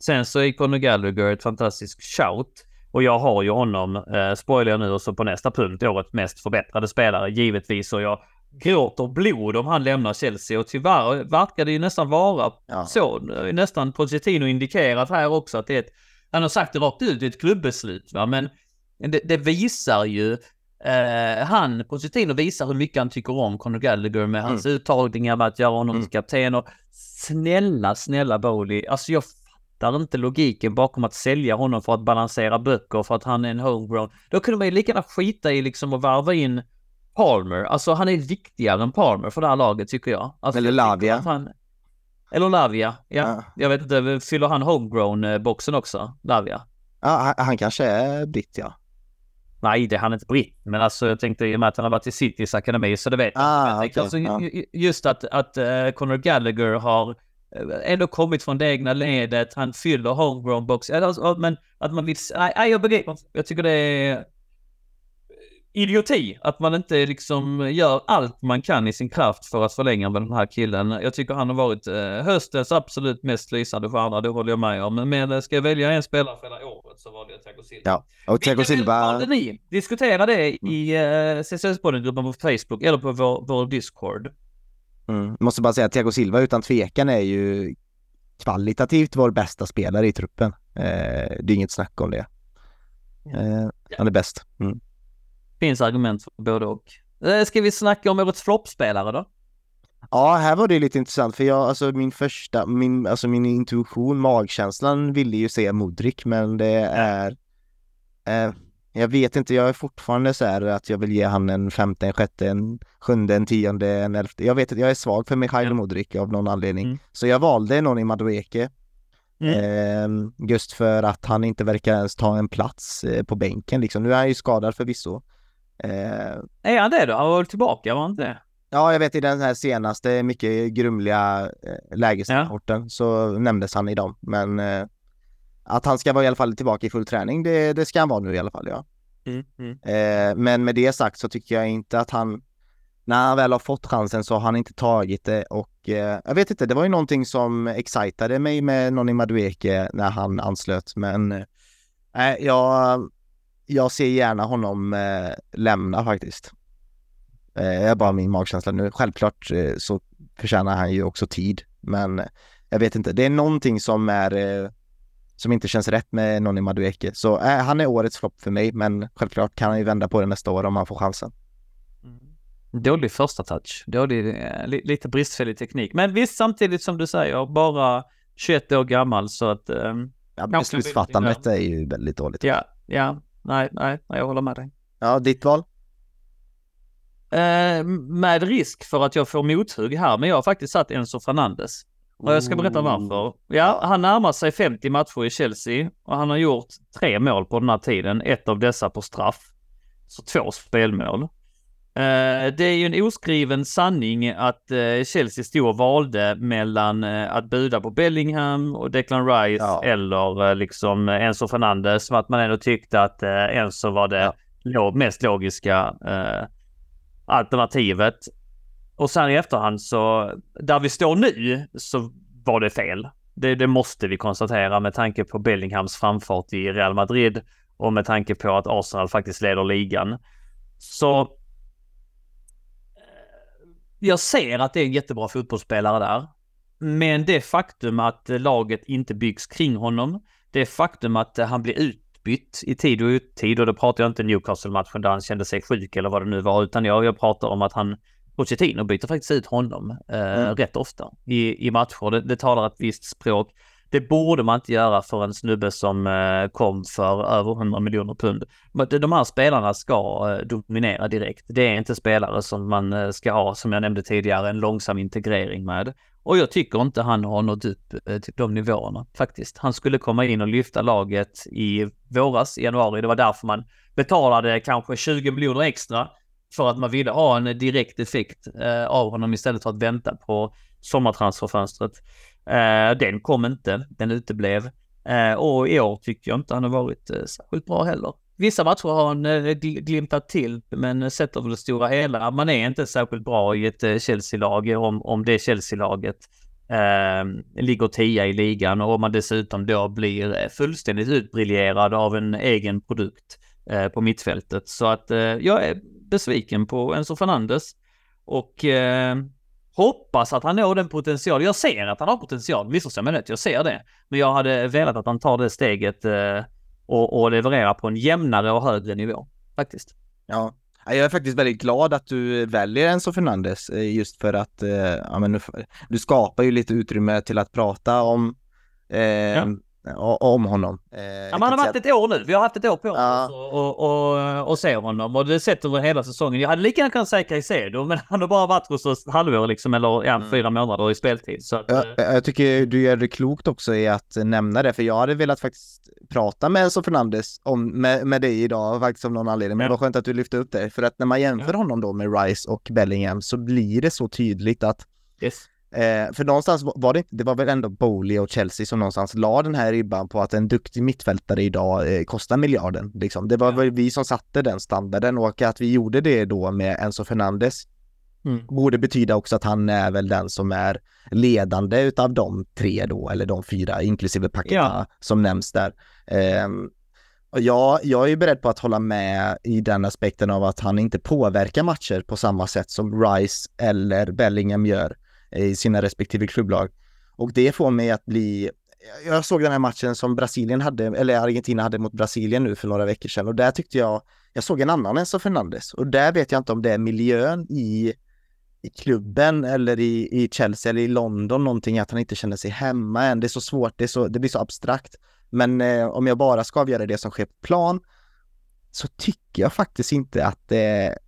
Sen så är Conor Gallagher ett fantastiskt shout. Och jag har ju honom, eh, spoilar jag nu, och så på nästa punkt, årets mest förbättrade spelare givetvis. Och jag gråter blod om han lämnar Chelsea och tyvärr verkar det ju nästan vara Ja. så. Nästan Pochettino indikerat här också att det är ett, han har sagt det rakt ut, det är ett klubbeslut va, men det, det visar ju Eh, han, Pochettino, visar hur mycket han tycker om Conor Gallagher med hans uttagningar, med att göra honom Mm. till kapten och snälla, snälla Bowley. Alltså jag fattar inte logiken bakom att sälja honom för att balansera böcker för att han är en homegrown. Då kunde man ju lika gärna skita i liksom att varva in Palmer. Alltså han är viktigare än Palmer för det här laget tycker jag. Alltså, Eller Lavia. Han... Eller Lavia, ja. Ja. Jag vet inte, fyller han homegrown-boxen också? Lavia? Ja, han, han kanske är britt ja. Nej, det är han inte britt. Men alltså jag tänkte i och med att han har varit i Citys akademi så det vet. Ah, jag okej, alltså, ja. ju- ju- Just att, att uh, Conor Gallagher har eh, ändå kommit från det egna ledet. Han fyller homegrown box. Alltså, men att man vill... Nej, jag begriper. Jag tycker det är idioti att man inte liksom gör allt man kan i sin kraft för att förlänga med den här killen. Jag tycker han har varit eh, höstens absolut mest lysande stjärna, det håller jag med om. Men eh, ska jag välja en spelare för hela året så valde jag Thiago Silva. Ja, och Thiago Silva... ni? Diskutera det i uh, CSS-podden-gruppen på Facebook eller på vår, vår Discord. Mm. Måste bara säga att Thiago Silva utan tvekan är ju kvalitativt vår bästa spelare i truppen. Eh, det är inget snack om det. Eh, han är bäst. Mm. Finns argument för både och. Eh, ska vi snacka om årets floppspelare då? Ja, här var det lite intressant för jag, alltså min första, min, alltså min intuition, magkänslan ville ju säga Modric, men det är, eh, jag vet inte, jag är fortfarande så här att jag vill ge han en femte, en sjätte, en sjunde, en tionde, en elfte. Jag vet att jag är svag för Mikhail Ja. Modric av någon anledning. Mm. Så jag valde någon i Madueke. Eh, just för att han inte verkar ens ta en plats eh, på bänken liksom. Nu är han ju skadad förvisso. Eh, Är han det då? Han var väl tillbaka, var han inte det? Ja, jag vet i den här senaste mycket grumliga eh, lägesrapporten så nämndes han i dem. Men eh, att han ska vara i alla fall tillbaka i full träning, det, det ska han vara nu i alla fall, ja. Mm, mm. Eh, men med det sagt så tycker jag inte att han, när han väl har fått chansen så har han inte tagit det och eh, jag vet inte, det var ju någonting som excitade mig med Noni Madueke när han anslöt, men eh, jag, jag ser gärna honom eh, lämna faktiskt. Eh, det är bara min magkänsla nu. Självklart eh, så förtjänar han ju också tid, men jag vet inte, det är någonting som är eh, som inte känns rätt med Noni Madueke. Så äh, han är årets flopp för mig, men självklart kan han ju vända på det nästa år om han får chansen. Mm. Dålig första touch, dålig, eh, lite bristfällig teknik. Men visst, samtidigt som du säger, bara 21 år gammal så att... Eh, ja, beslutsfattandet är ju väldigt dåligt. Ja, ja, nej, nej, jag håller med dig. Ja, ditt val? Eh, med risk för att jag får mothugg här, men jag har faktiskt satt Enzo Fernandes. Och jag ska berätta varför. Ja, han närmar sig 50 matcher i Chelsea och han har gjort tre mål på den här tiden. Ett av dessa på straff. Så två spelmål. Uh, det är ju en oskriven sanning att uh, Chelsea stod och valde mellan uh, att buda på Bellingham och Declan Rice ja. eller liksom Enzo Fernandes. Att man ändå tyckte att Enzo var det ja. mest logiska alternativet. Och sen i efterhand så, där vi står nu, så var det fel. Det, det, måste vi konstatera med tanke på Bellinghams framfart i Real Madrid och med tanke på att Arsenal faktiskt leder ligan. Så eh, jag ser att det är en jättebra fotbollsspelare där. Men det faktum att laget inte byggs kring honom, det faktum att han blir utbytt i tid och uttid och då pratar jag inte Newcastle-matchen där han kände sig sjuk eller vad det nu var, utan jag, jag pratar om att han Pochettino byter faktiskt ut honom eh, mm. rätt ofta i, i matcher. Det, det talar ett visst språk. Det borde man inte göra för en snubbe som eh, kom för över 100 miljoner pund. De här spelarna ska eh, dominera direkt. Det är inte spelare som man eh, ska ha, som jag nämnde tidigare, en långsam integrering med. Och jag tycker inte han har nått upp till de nivåerna faktiskt. Han skulle komma in och lyfta laget i våras, i januari. Det var därför man betalade kanske 20 miljoner extra för att man ville ha en direkt effekt av honom istället för att vänta på sommartransferfönstret. Eh, den kom inte, den uteblev. Eh, och i år tycker jag inte han har varit eh, särskilt bra heller. Vissa matcher har han eh, glimtat till, men sett över det stora hela, man är inte särskilt bra i ett eh, Chelsea-lag om, om det Chelsea-laget eh, ligger tia i ligan och om man dessutom då blir eh, fullständigt utbriljerad av en egen produkt eh, på mittfältet. Så att eh, jag är besviken på Enzo Fernandes och eh, hoppas att han når den potential. Jag ser att han har potential, missförstå mig rätt, jag ser det. Men jag hade velat att han tar det steget eh, och, och levererar på en jämnare och högre nivå, faktiskt. Ja, jag är faktiskt väldigt glad att du väljer Enzo Fernandes eh, just för att eh, ja, men du, du skapar ju lite utrymme till att prata om eh, ja om honom. Eh, ja, han har varit ett år nu. Vi har haft ett år på oss ja. och, och, och se honom och det sett över hela säsongen. Jag hade lika gärna kunnat säga Caicedo, men han har bara varit hos oss halvår liksom, eller ja, mm. fyra månader i speltid. Så att, ja, eh. jag tycker du gör det klokt också i att nämna det, för jag hade velat faktiskt prata med Enzo Fernandes om, med, med dig idag faktiskt av någon anledning. Men ja. det var skönt att du lyfte upp det, för att när man jämför ja. honom då med Rice och Bellingham så blir det så tydligt att yes Eh, för någonstans var det inte, det var väl ändå Bowley och Chelsea som någonstans la den här ribban på att en duktig mittfältare idag eh, kostar miljarden. Liksom. Det var väl vi som satte den standarden och att vi gjorde det då med Enzo Fernandes mm. borde betyda också att han är väl den som är ledande utav de tre då, eller de fyra, inklusive Paketa ja. som nämns där. Eh, och jag, jag är beredd på att hålla med i den aspekten av att han inte påverkar matcher på samma sätt som Rice eller Bellingham gör i sina respektive klubblag. Och det får mig att bli jag såg den här matchen som Brasilien hade, eller Argentina hade mot Brasilien nu för några veckor sedan och där tyckte jag, jag såg en annan Enzo Fernandes och där vet jag inte om det är miljön i, i klubben eller i, i Chelsea eller i London någonting, att han inte känner sig hemma än. Det är så svårt, det, så, det blir så abstrakt. Men eh, om jag bara ska avgöra det som sker på plan så tycker jag faktiskt inte att det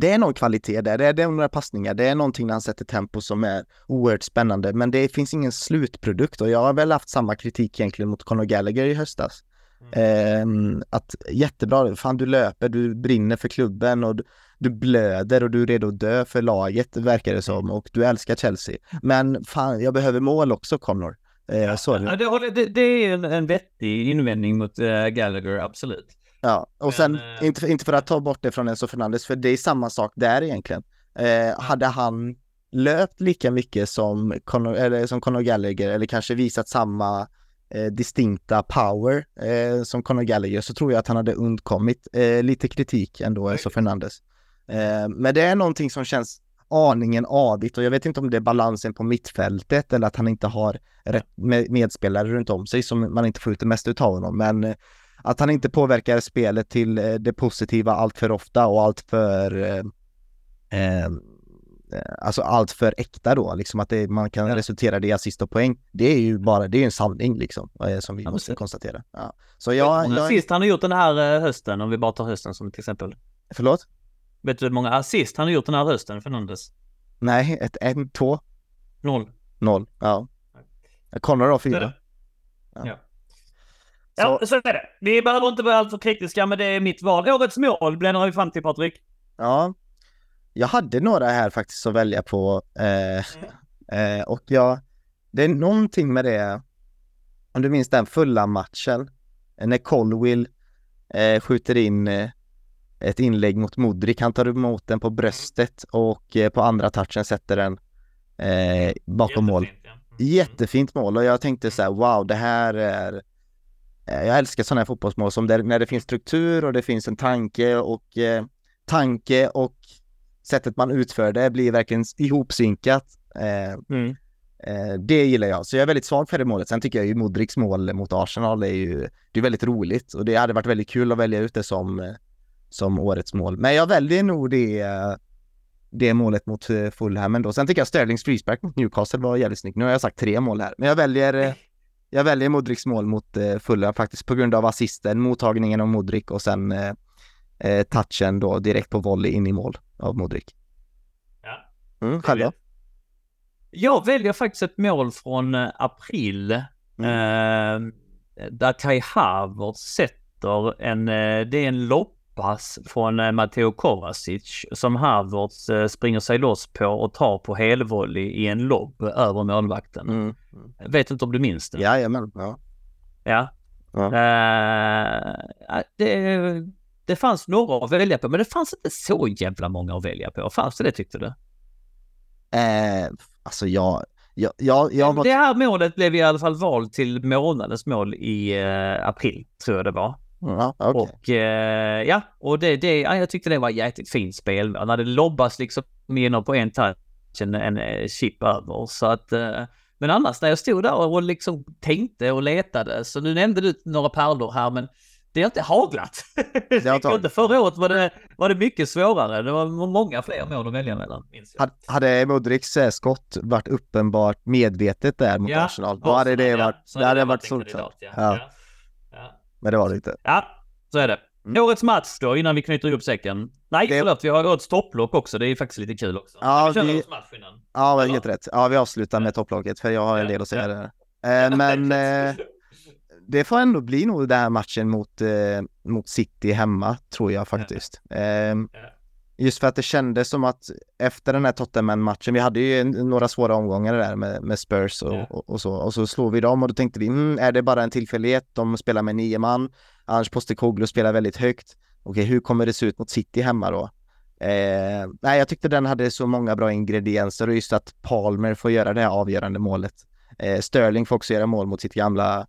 det är någon kvalitet där, det är, det är några passningar, det är någonting när han sätter tempo som är oerhört spännande, men det finns ingen slutprodukt och jag har väl haft samma kritik egentligen mot Conor Gallagher i höstas. Mm. Eh, att jättebra, fan du löper, du brinner för klubben och du, du, blöder och du är redo att dö för laget verkar det som och du älskar Chelsea. Men fan, jag behöver mål också Connor. Eh, ja, det. Det, det, är en, en vettig invändning mot uh, Gallagher, absolut. Ja, och Men, sen eh, inte, inte för att ta bort det från Enzo Fernandes, för det är samma sak där egentligen. Eh, hade han löpt lika mycket som Conor, eller som Conor Gallagher eller kanske visat samma eh, distinkta power eh, som Conor Gallagher så tror jag att han hade undkommit eh, lite kritik ändå, Enzo Fernandes. Eh, men det är någonting som känns aningen avigt och jag vet inte om det är balansen på mittfältet eller att han inte har rätt med medspelare runt om sig som man inte får ut det mesta utav honom. Men eh, att han inte påverkar spelet till eh, det positiva allt för ofta och allt för eh, eh, alltså allt för äkta då, liksom att det, man kan Ja. resultera i assist och poäng. Det är ju bara, det är en sanning liksom, eh, som vi Ja, måste konstatera. Ja. Så jag, många jag assist han har gjort den här eh, hösten, om vi bara tar hösten som ett exempel. förlåt? Vet du hur många assist han har gjort den här hösten, Fernandes? Nej, ett, en, två, Noll. noll, ja. Connor har fyra. det. Ja. Ja. Ja, så är det. Vi behöver inte vara alltför kritiska, men det är mitt val. Årets mål bläddrar vi fram till, Patrik. Ja, jag hade några här faktiskt att välja på eh, eh, och jag, det är någonting med det, om du minns den fulla matchen, eh, när Colwill eh, skjuter in eh, ett inlägg mot Modric, han tar emot den på bröstet och eh, på andra touchen sätter den eh, bakom mål. Jättefint, ja. Mm. Jättefint mål och jag tänkte så här, wow, det här är jag älskar sådana här fotbollsmål som där, när det finns struktur och det finns en tanke och eh, tanke och sättet man utför det blir verkligen ihopsynkat. Eh, Mm. eh, det gillar jag, så jag är väldigt svag för det målet. Sen tycker jag ju Modrics mål mot Arsenal är ju, det är väldigt roligt och det hade varit väldigt kul att välja ut det som, eh, som årets mål. Men jag väljer nog det, eh, det målet mot eh, Fulham ändå. Sen tycker jag Sterlings frispark mot Newcastle var jävligt snyggt. Nu har jag sagt tre mål här, men jag väljer eh, jag väljer Modrics mål mot eh, Fulham faktiskt på grund av assisten, mottagningen av Modric och sen eh, eh, touchen då direkt på volley in i mål av Modric. Ja. Mm, själv då? Jag väljer faktiskt ett mål från eh, april. Mm. Eh, där Kai Havertz sätter en, eh, det är en loppass från eh, Matteo Kovacic som Havertz eh, springer sig loss på och tar på helvolley i en lobb över målvakten. Mm. Vet inte om du minns det? Jajamän, ja. Ja. Ja. Eh, det, det fanns några att välja på, men det fanns inte så jävla många att välja på. Fanns det det tyckte du? Eh, alltså jag, jag, jag, jag var... Det här målet blev i alla fall valt till månadens mål i eh, april, tror jag det var. Ja, okej. Och eh, ja, och det, det, ja, jag tyckte det var jäkligt fint spel. När det lobbas liksom igenom på en touch, en, en eh, chip över. Så att, eh, men annars när jag stod där och liksom tänkte och letade, så nu nämnde du några pärlor här, men det har inte haglat. Det har inte inte Förra året var det, var det mycket svårare. Det var många fler mål att välja mellan, minns jag. Had- Hade Modrics eh, skott varit uppenbart medvetet där mot Ja, Arsenal, då hade det ja, varit, så det hade varit solklart. Ja. Ja. Ja. Ja. Men det var det inte. ja, så är det. Mm. Årets match då, innan vi knyter ihop säcken. Nej, Det- förlåt, vi har årets topplock också. Det är faktiskt lite kul också. Ja, vi kör vi- årets match innan. Ja, men Ja. helt rätt. Ja, vi avslutar med topplaget för jag har en Ja, del att säga ja. där. Eh, men eh, det får ändå bli nog den här matchen mot, eh, mot City hemma, tror jag faktiskt. Eh, just för att det kändes som att efter den här Tottenham-matchen, vi hade ju några svåra omgångar där med, med Spurs och, Ja. och, och så, och så slog vi dem och då tänkte vi, mm, är det bara en tillfällighet? De spelar med nio man, Anders Postecoglou spelar väldigt högt. Okej, hur kommer det se ut mot City hemma då? Eh, nej, jag tyckte den hade så många bra ingredienser och just att Palmer får göra det här avgörande målet. Eh, Sterling får också göra mål mot sitt gamla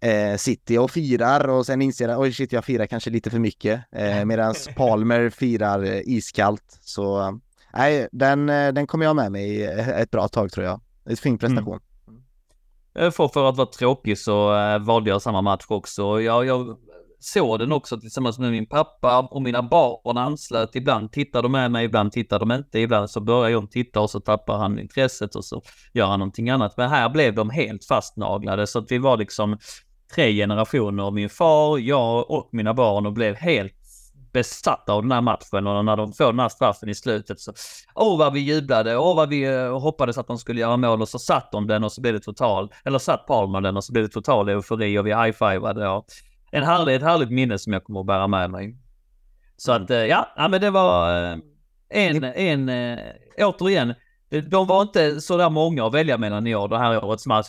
eh, City och firar och sen inser han, oj shit jag firar kanske lite för mycket. Eh, Medan Palmer firar eh, iskallt. Så eh, nej, den, eh, den kommer jag med mig eh, ett bra tag tror jag. Ett fin prestation. Eh, För, för att vara tråkig så äh, valde jag samma match också. Jag, jag såg den också tillsammans med min pappa och mina barn anslöt. Ibland tittar de med mig, ibland tittar de inte. Ibland så börjar jag titta och så tappar han intresset och så gör han någonting annat. Men här blev de helt fastnaglade så att vi var liksom tre generationer. Min far, jag och mina barn och blev helt besatta av den här matchen och när de får den här straffen i slutet så åh vad vi jublade, åh vad vi eh, hoppades att de skulle göra mål och så satt de den och så blev det total, eller satt Palmer den och så blev det total eufori och vi high-fivade och en härlig, ett härligt minne som jag kommer att bära med mig. Så att eh, ja, ja men det var eh, en, en, eh, återigen, de var inte så där många att välja mellan i år, det här årets match.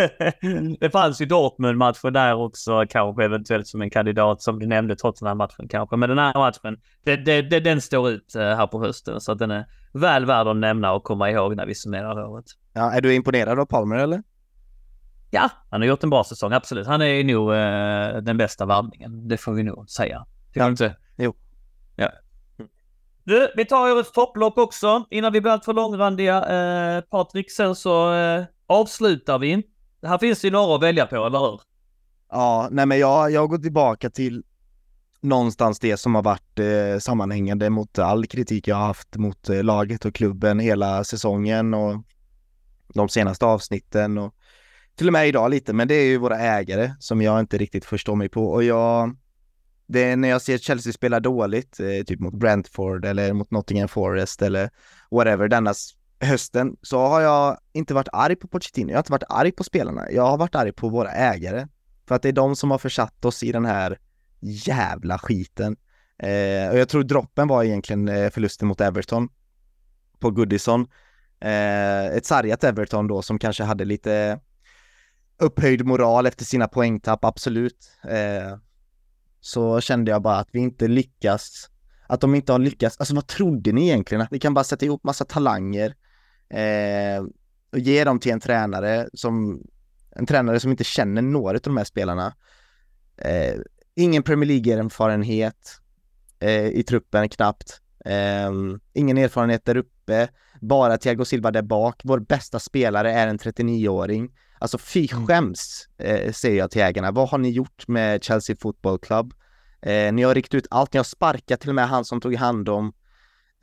det fanns ju Dortmund-matchen där också, kanske eventuellt som en kandidat som du nämnde, trots den här matchen kanske. Men den här matchen, det, det, det, den står ut eh, här på hösten, så att den är väl värd att nämna och komma ihåg när vi summerar året. Ja, är du imponerad av Palmer eller? Ja, han har gjort en bra säsong, absolut. Han är nog eh, den bästa värvningen, det får vi nog säga. Tycker ja. du inte? Jo. Du, vi tar årets topplock också innan vi blir alltför långrandiga. Eh, Patrik, sen så eh, avslutar vi. Här finns det ju några att välja på, eller hur? Ja, nej men jag, jag går tillbaka till någonstans det som har varit eh, sammanhängande mot all kritik jag har haft mot eh, laget och klubben hela säsongen och de senaste avsnitten och till och med idag lite, men det är ju våra ägare som jag inte riktigt förstår mig på och jag det är när jag ser Chelsea spela dåligt, eh, typ mot Brentford eller mot Nottingham Forest eller whatever denna hösten, så har jag inte varit arg på Pochettino. Jag har inte varit arg på spelarna. Jag har varit arg på våra ägare. För att det är de som har försatt oss i den här jävla skiten. Eh, och jag tror droppen var egentligen eh, förlusten mot Everton på Goodison. Eh, ett sargat Everton då som kanske hade lite upphöjd moral efter sina poängtapp, absolut. Eh, så kände jag bara att vi inte lyckas, att de inte har lyckats. Alltså vad trodde ni egentligen? Att ni kan bara sätta ihop massa talanger eh, och ge dem till en tränare som, en tränare som inte känner några av de här spelarna. Eh, ingen Premier League-erfarenhet eh, i truppen knappt. Eh, ingen erfarenhet där uppe, bara Thiago Silva där bak. Vår bästa spelare är en 39-åring. Alltså fy mm. skäms, eh, säger jag till ägarna. Vad har ni gjort med Chelsea Football Club? Eh, ni har riktat ut allt, ni har sparkat till och med han som tog hand om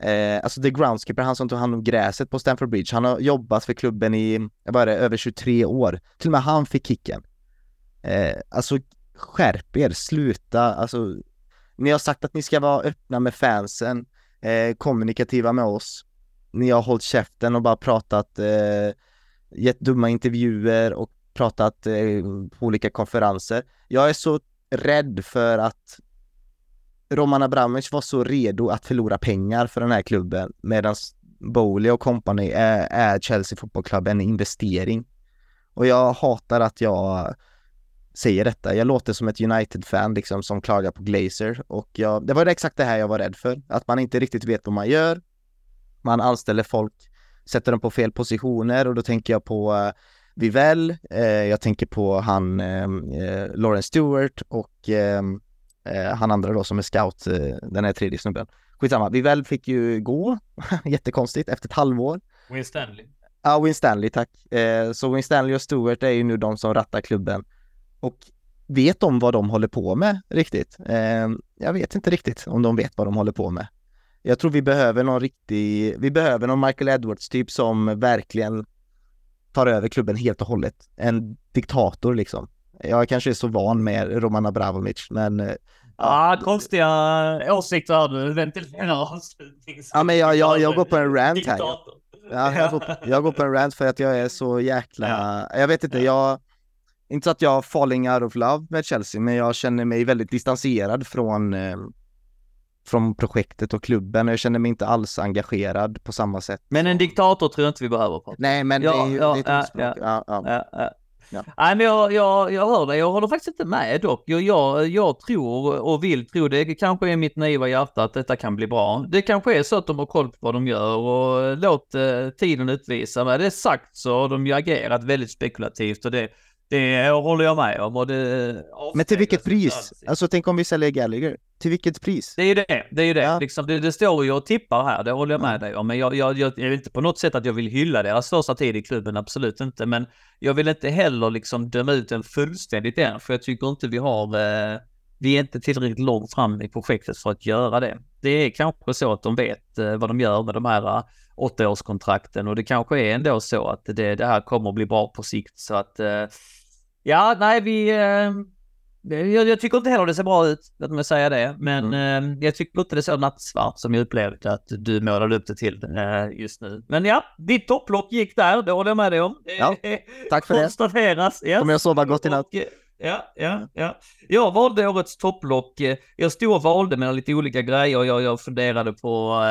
Eh, alltså the groundskeeper, han som tog hand om gräset på Stamford Bridge, han har jobbat för klubben i, jag bara över 23 år. Till och med han fick kicken. Eh, alltså skärp er, sluta, alltså ni har sagt att ni ska vara öppna med fansen, eh, kommunikativa med oss. Ni har hållit käften och bara pratat eh, gett dumma intervjuer och pratat eh, på olika konferenser. Jag är så rädd för att Roman Abramovic var så redo att förlora pengar för den här klubben medan Bowley och company är, är Chelsea Football Club en investering. Och jag hatar att jag säger detta. Jag låter som ett United-fan liksom som klagar på Glazer och jag, det var exakt det här jag var rädd för. Att man inte riktigt vet vad man gör. Man anställer folk sätter dem på fel positioner och då tänker jag på uh, Vivell, eh, jag tänker på han ehm, eh, Lauren Stewart och ehm, eh, han andra då som är scout, eh, den här tredje snubben. Skitsamma, Vivell fick ju gå, jättekonstigt, efter ett halvår. Win Stanley. Ja, Win Stanley, tack. Eh, så Win Stanley och Stewart är ju nu de som rattar klubben. Och vet de vad de håller på med riktigt? Ehm, jag vet inte riktigt om de vet vad de håller på med. Jag tror vi behöver någon riktig, vi behöver någon Michael Edwards typ som verkligen tar över klubben helt och hållet. En diktator liksom. Jag kanske är så van med Roman Abramovic, men... Eh, ja, konstiga åsikter du. Ventilera avslutning. Ja, men jag, jag, jag går på en rant här. Ja, jag, går, jag går på en rant för att jag är så jäkla... Ja. Jag vet inte, jag... Inte så att jag falling out of love med Chelsea, men jag känner mig väldigt distanserad från eh, från projektet och klubben och jag känner mig inte alls engagerad på samma sätt. Men en diktator tror jag inte vi behöver. På. Nej, men ja, det är ju ja, är ja, ja, ja, ja. Ja. Nej, men jag, jag, jag hör dig. Jag håller faktiskt inte med dock. Jag, jag, jag tror och vill tro, det kanske är mitt naiva hjärta, att detta kan bli bra. Det kanske är så att de har koll på vad de gör och låt eh, tiden utvisa. Men det är sagt så har de ju agerat väldigt spekulativt och det, det håller jag med om. Och det Men till vilket pris? Alltså tänk om vi säljer Gallagher. Till vilket pris? Det är ju det. Det är ju det. Ja. Liksom, det, det står ju och tippar här, det håller jag med dig om. Men jag, jag, jag, jag är inte på något sätt att jag vill hylla deras första tid i klubben, absolut inte. Men jag vill inte heller liksom döma ut den fullständigt än, för jag tycker inte vi har... Eh, vi är inte tillräckligt långt fram i projektet för att göra det. Det är kanske så att de vet eh, vad de gör med de här uh, åttaårskontrakten och det kanske är ändå så att det, det här kommer att bli bra på sikt. Så att... Ja, nej, vi... Eh, jag, jag, tycker inte heller det ser bra ut, låt mig säga det. Men mm. eh, jag tycker inte det ser nattsvart som jag upplevde att du målade upp det till eh, just nu. Men ja, ditt topplock gick där, det håller jag med dig om. Ja, tack för det. Konstateras. Yes. Kommer jag sova gott i natt? Ja, ja, ja. Jag valde årets topplock. Jag stod och valde mellan lite olika grejer. Jag, jag funderade på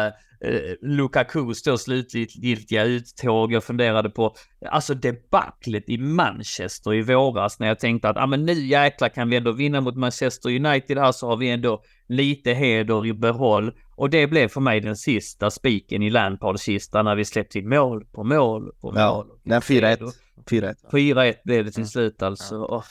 eh, Lukakus då slutgiltiga uttåg. Jag funderade på alltså debaclet i Manchester i våras när jag tänkte att ah, men nu jäklar kan vi ändå vinna mot Manchester United här så har vi ändå lite heder i behåll. Och det blev för mig den sista spiken i Lampard-kistan när vi släppte in mål på mål på mål. Ja, den 4-1. 4-1. 4-1 blev det till slut alltså. Ja.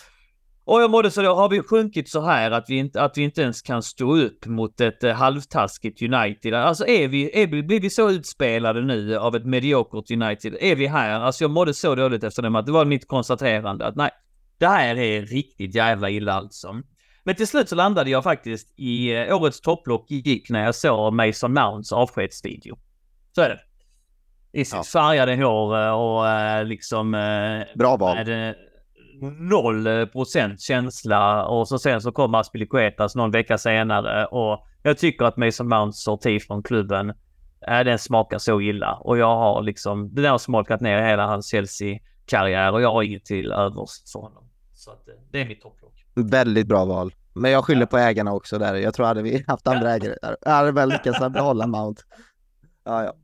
Och jag mådde så då, har vi sjunkit så här att vi inte, att vi inte ens kan stå upp mot ett eh, halvtaskigt United? Alltså är vi, är vi, blir vi så utspelade nu av ett mediokert United? Är vi här? Alltså jag mådde så dåligt efter det, att det var mitt konstaterande att nej, det här är riktigt jävla illa alltså. Men till slut så landade jag faktiskt i eh, årets topplock gick när jag såg Mason Mounts avskedsvideo. Så är det. I sitt ja. färgade hår eh, och eh, liksom... Bra val. Med, noll procent känsla och så sen så kommer Aspilicuetas någon vecka senare och jag tycker att Mason Mounts sorti från klubben, äh, den smakar så illa och jag har liksom, den har smakat ner hela hans Chelsea-karriär och jag har inget till övers för honom. Så att det är mitt topplock. Väldigt bra val. Men jag skyller på ägarna också där. Jag tror hade vi haft andra ägare där, hade väl lyckats behålla Mount. Ja, ja.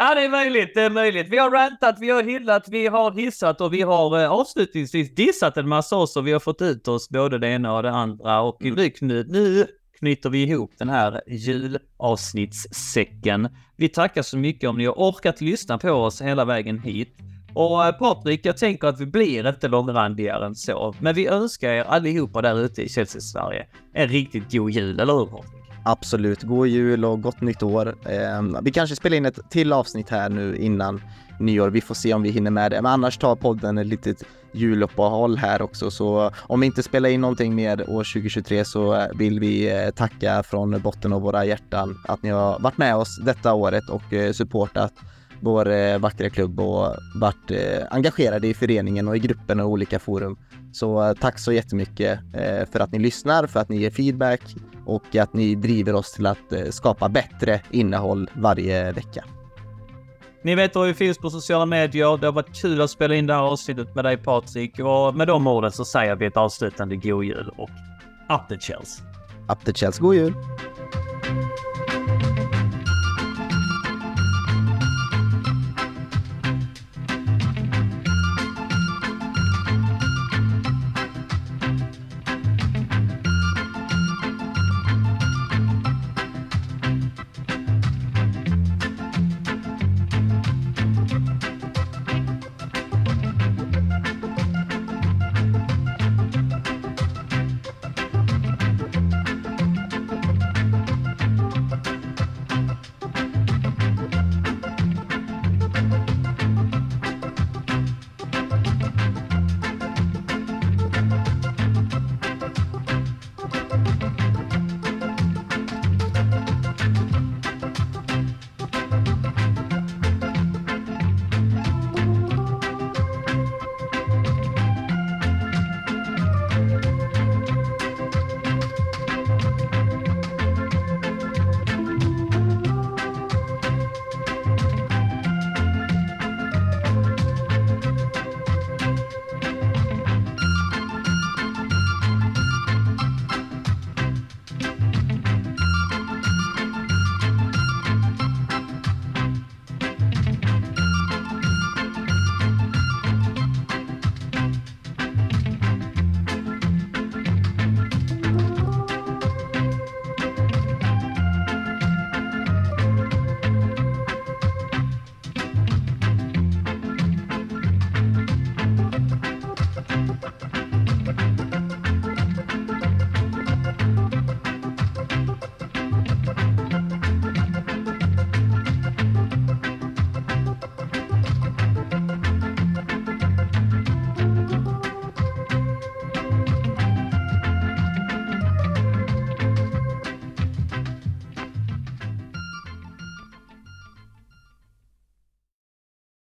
Ja, det är möjligt. Det är möjligt. Vi har rantat, vi har hyllat, vi har hissat och vi har eh, avslutningsvis dissat en massa oss och vi har fått ut oss både det ena och det andra. Och mm. nu, nu knyter vi ihop den här julavsnittssäcken. Vi tackar så mycket om ni har orkat lyssna på oss hela vägen hit. Och eh, Patrik, jag tänker att vi blir inte långrandigare än så. Men vi önskar er allihopa där ute i Chelsea-Sverige en riktigt god jul, eller hur? Absolut, god jul och gott nytt år. Eh, vi kanske spelar in ett till avsnitt här nu innan nyår. Vi får se om vi hinner med det. Men annars tar podden ett litet juluppehåll här också. Så om vi inte spelar in någonting mer år 2023 så vill vi eh, tacka från botten av våra hjärtan att ni har varit med oss detta året och eh, supportat vår eh, vackra klubb och varit eh, engagerade i föreningen och i gruppen och olika forum. Så eh, tack så jättemycket eh, för att ni lyssnar, för att ni ger feedback och att ni driver oss till att eh, skapa bättre innehåll varje vecka. Ni vet hur vi finns på sociala medier. Det har varit kul att spela in det här avsnittet med dig Patrik och med de orden så säger vi ett avslutande god jul och up the Chelsea. Up the Chelsea, god jul!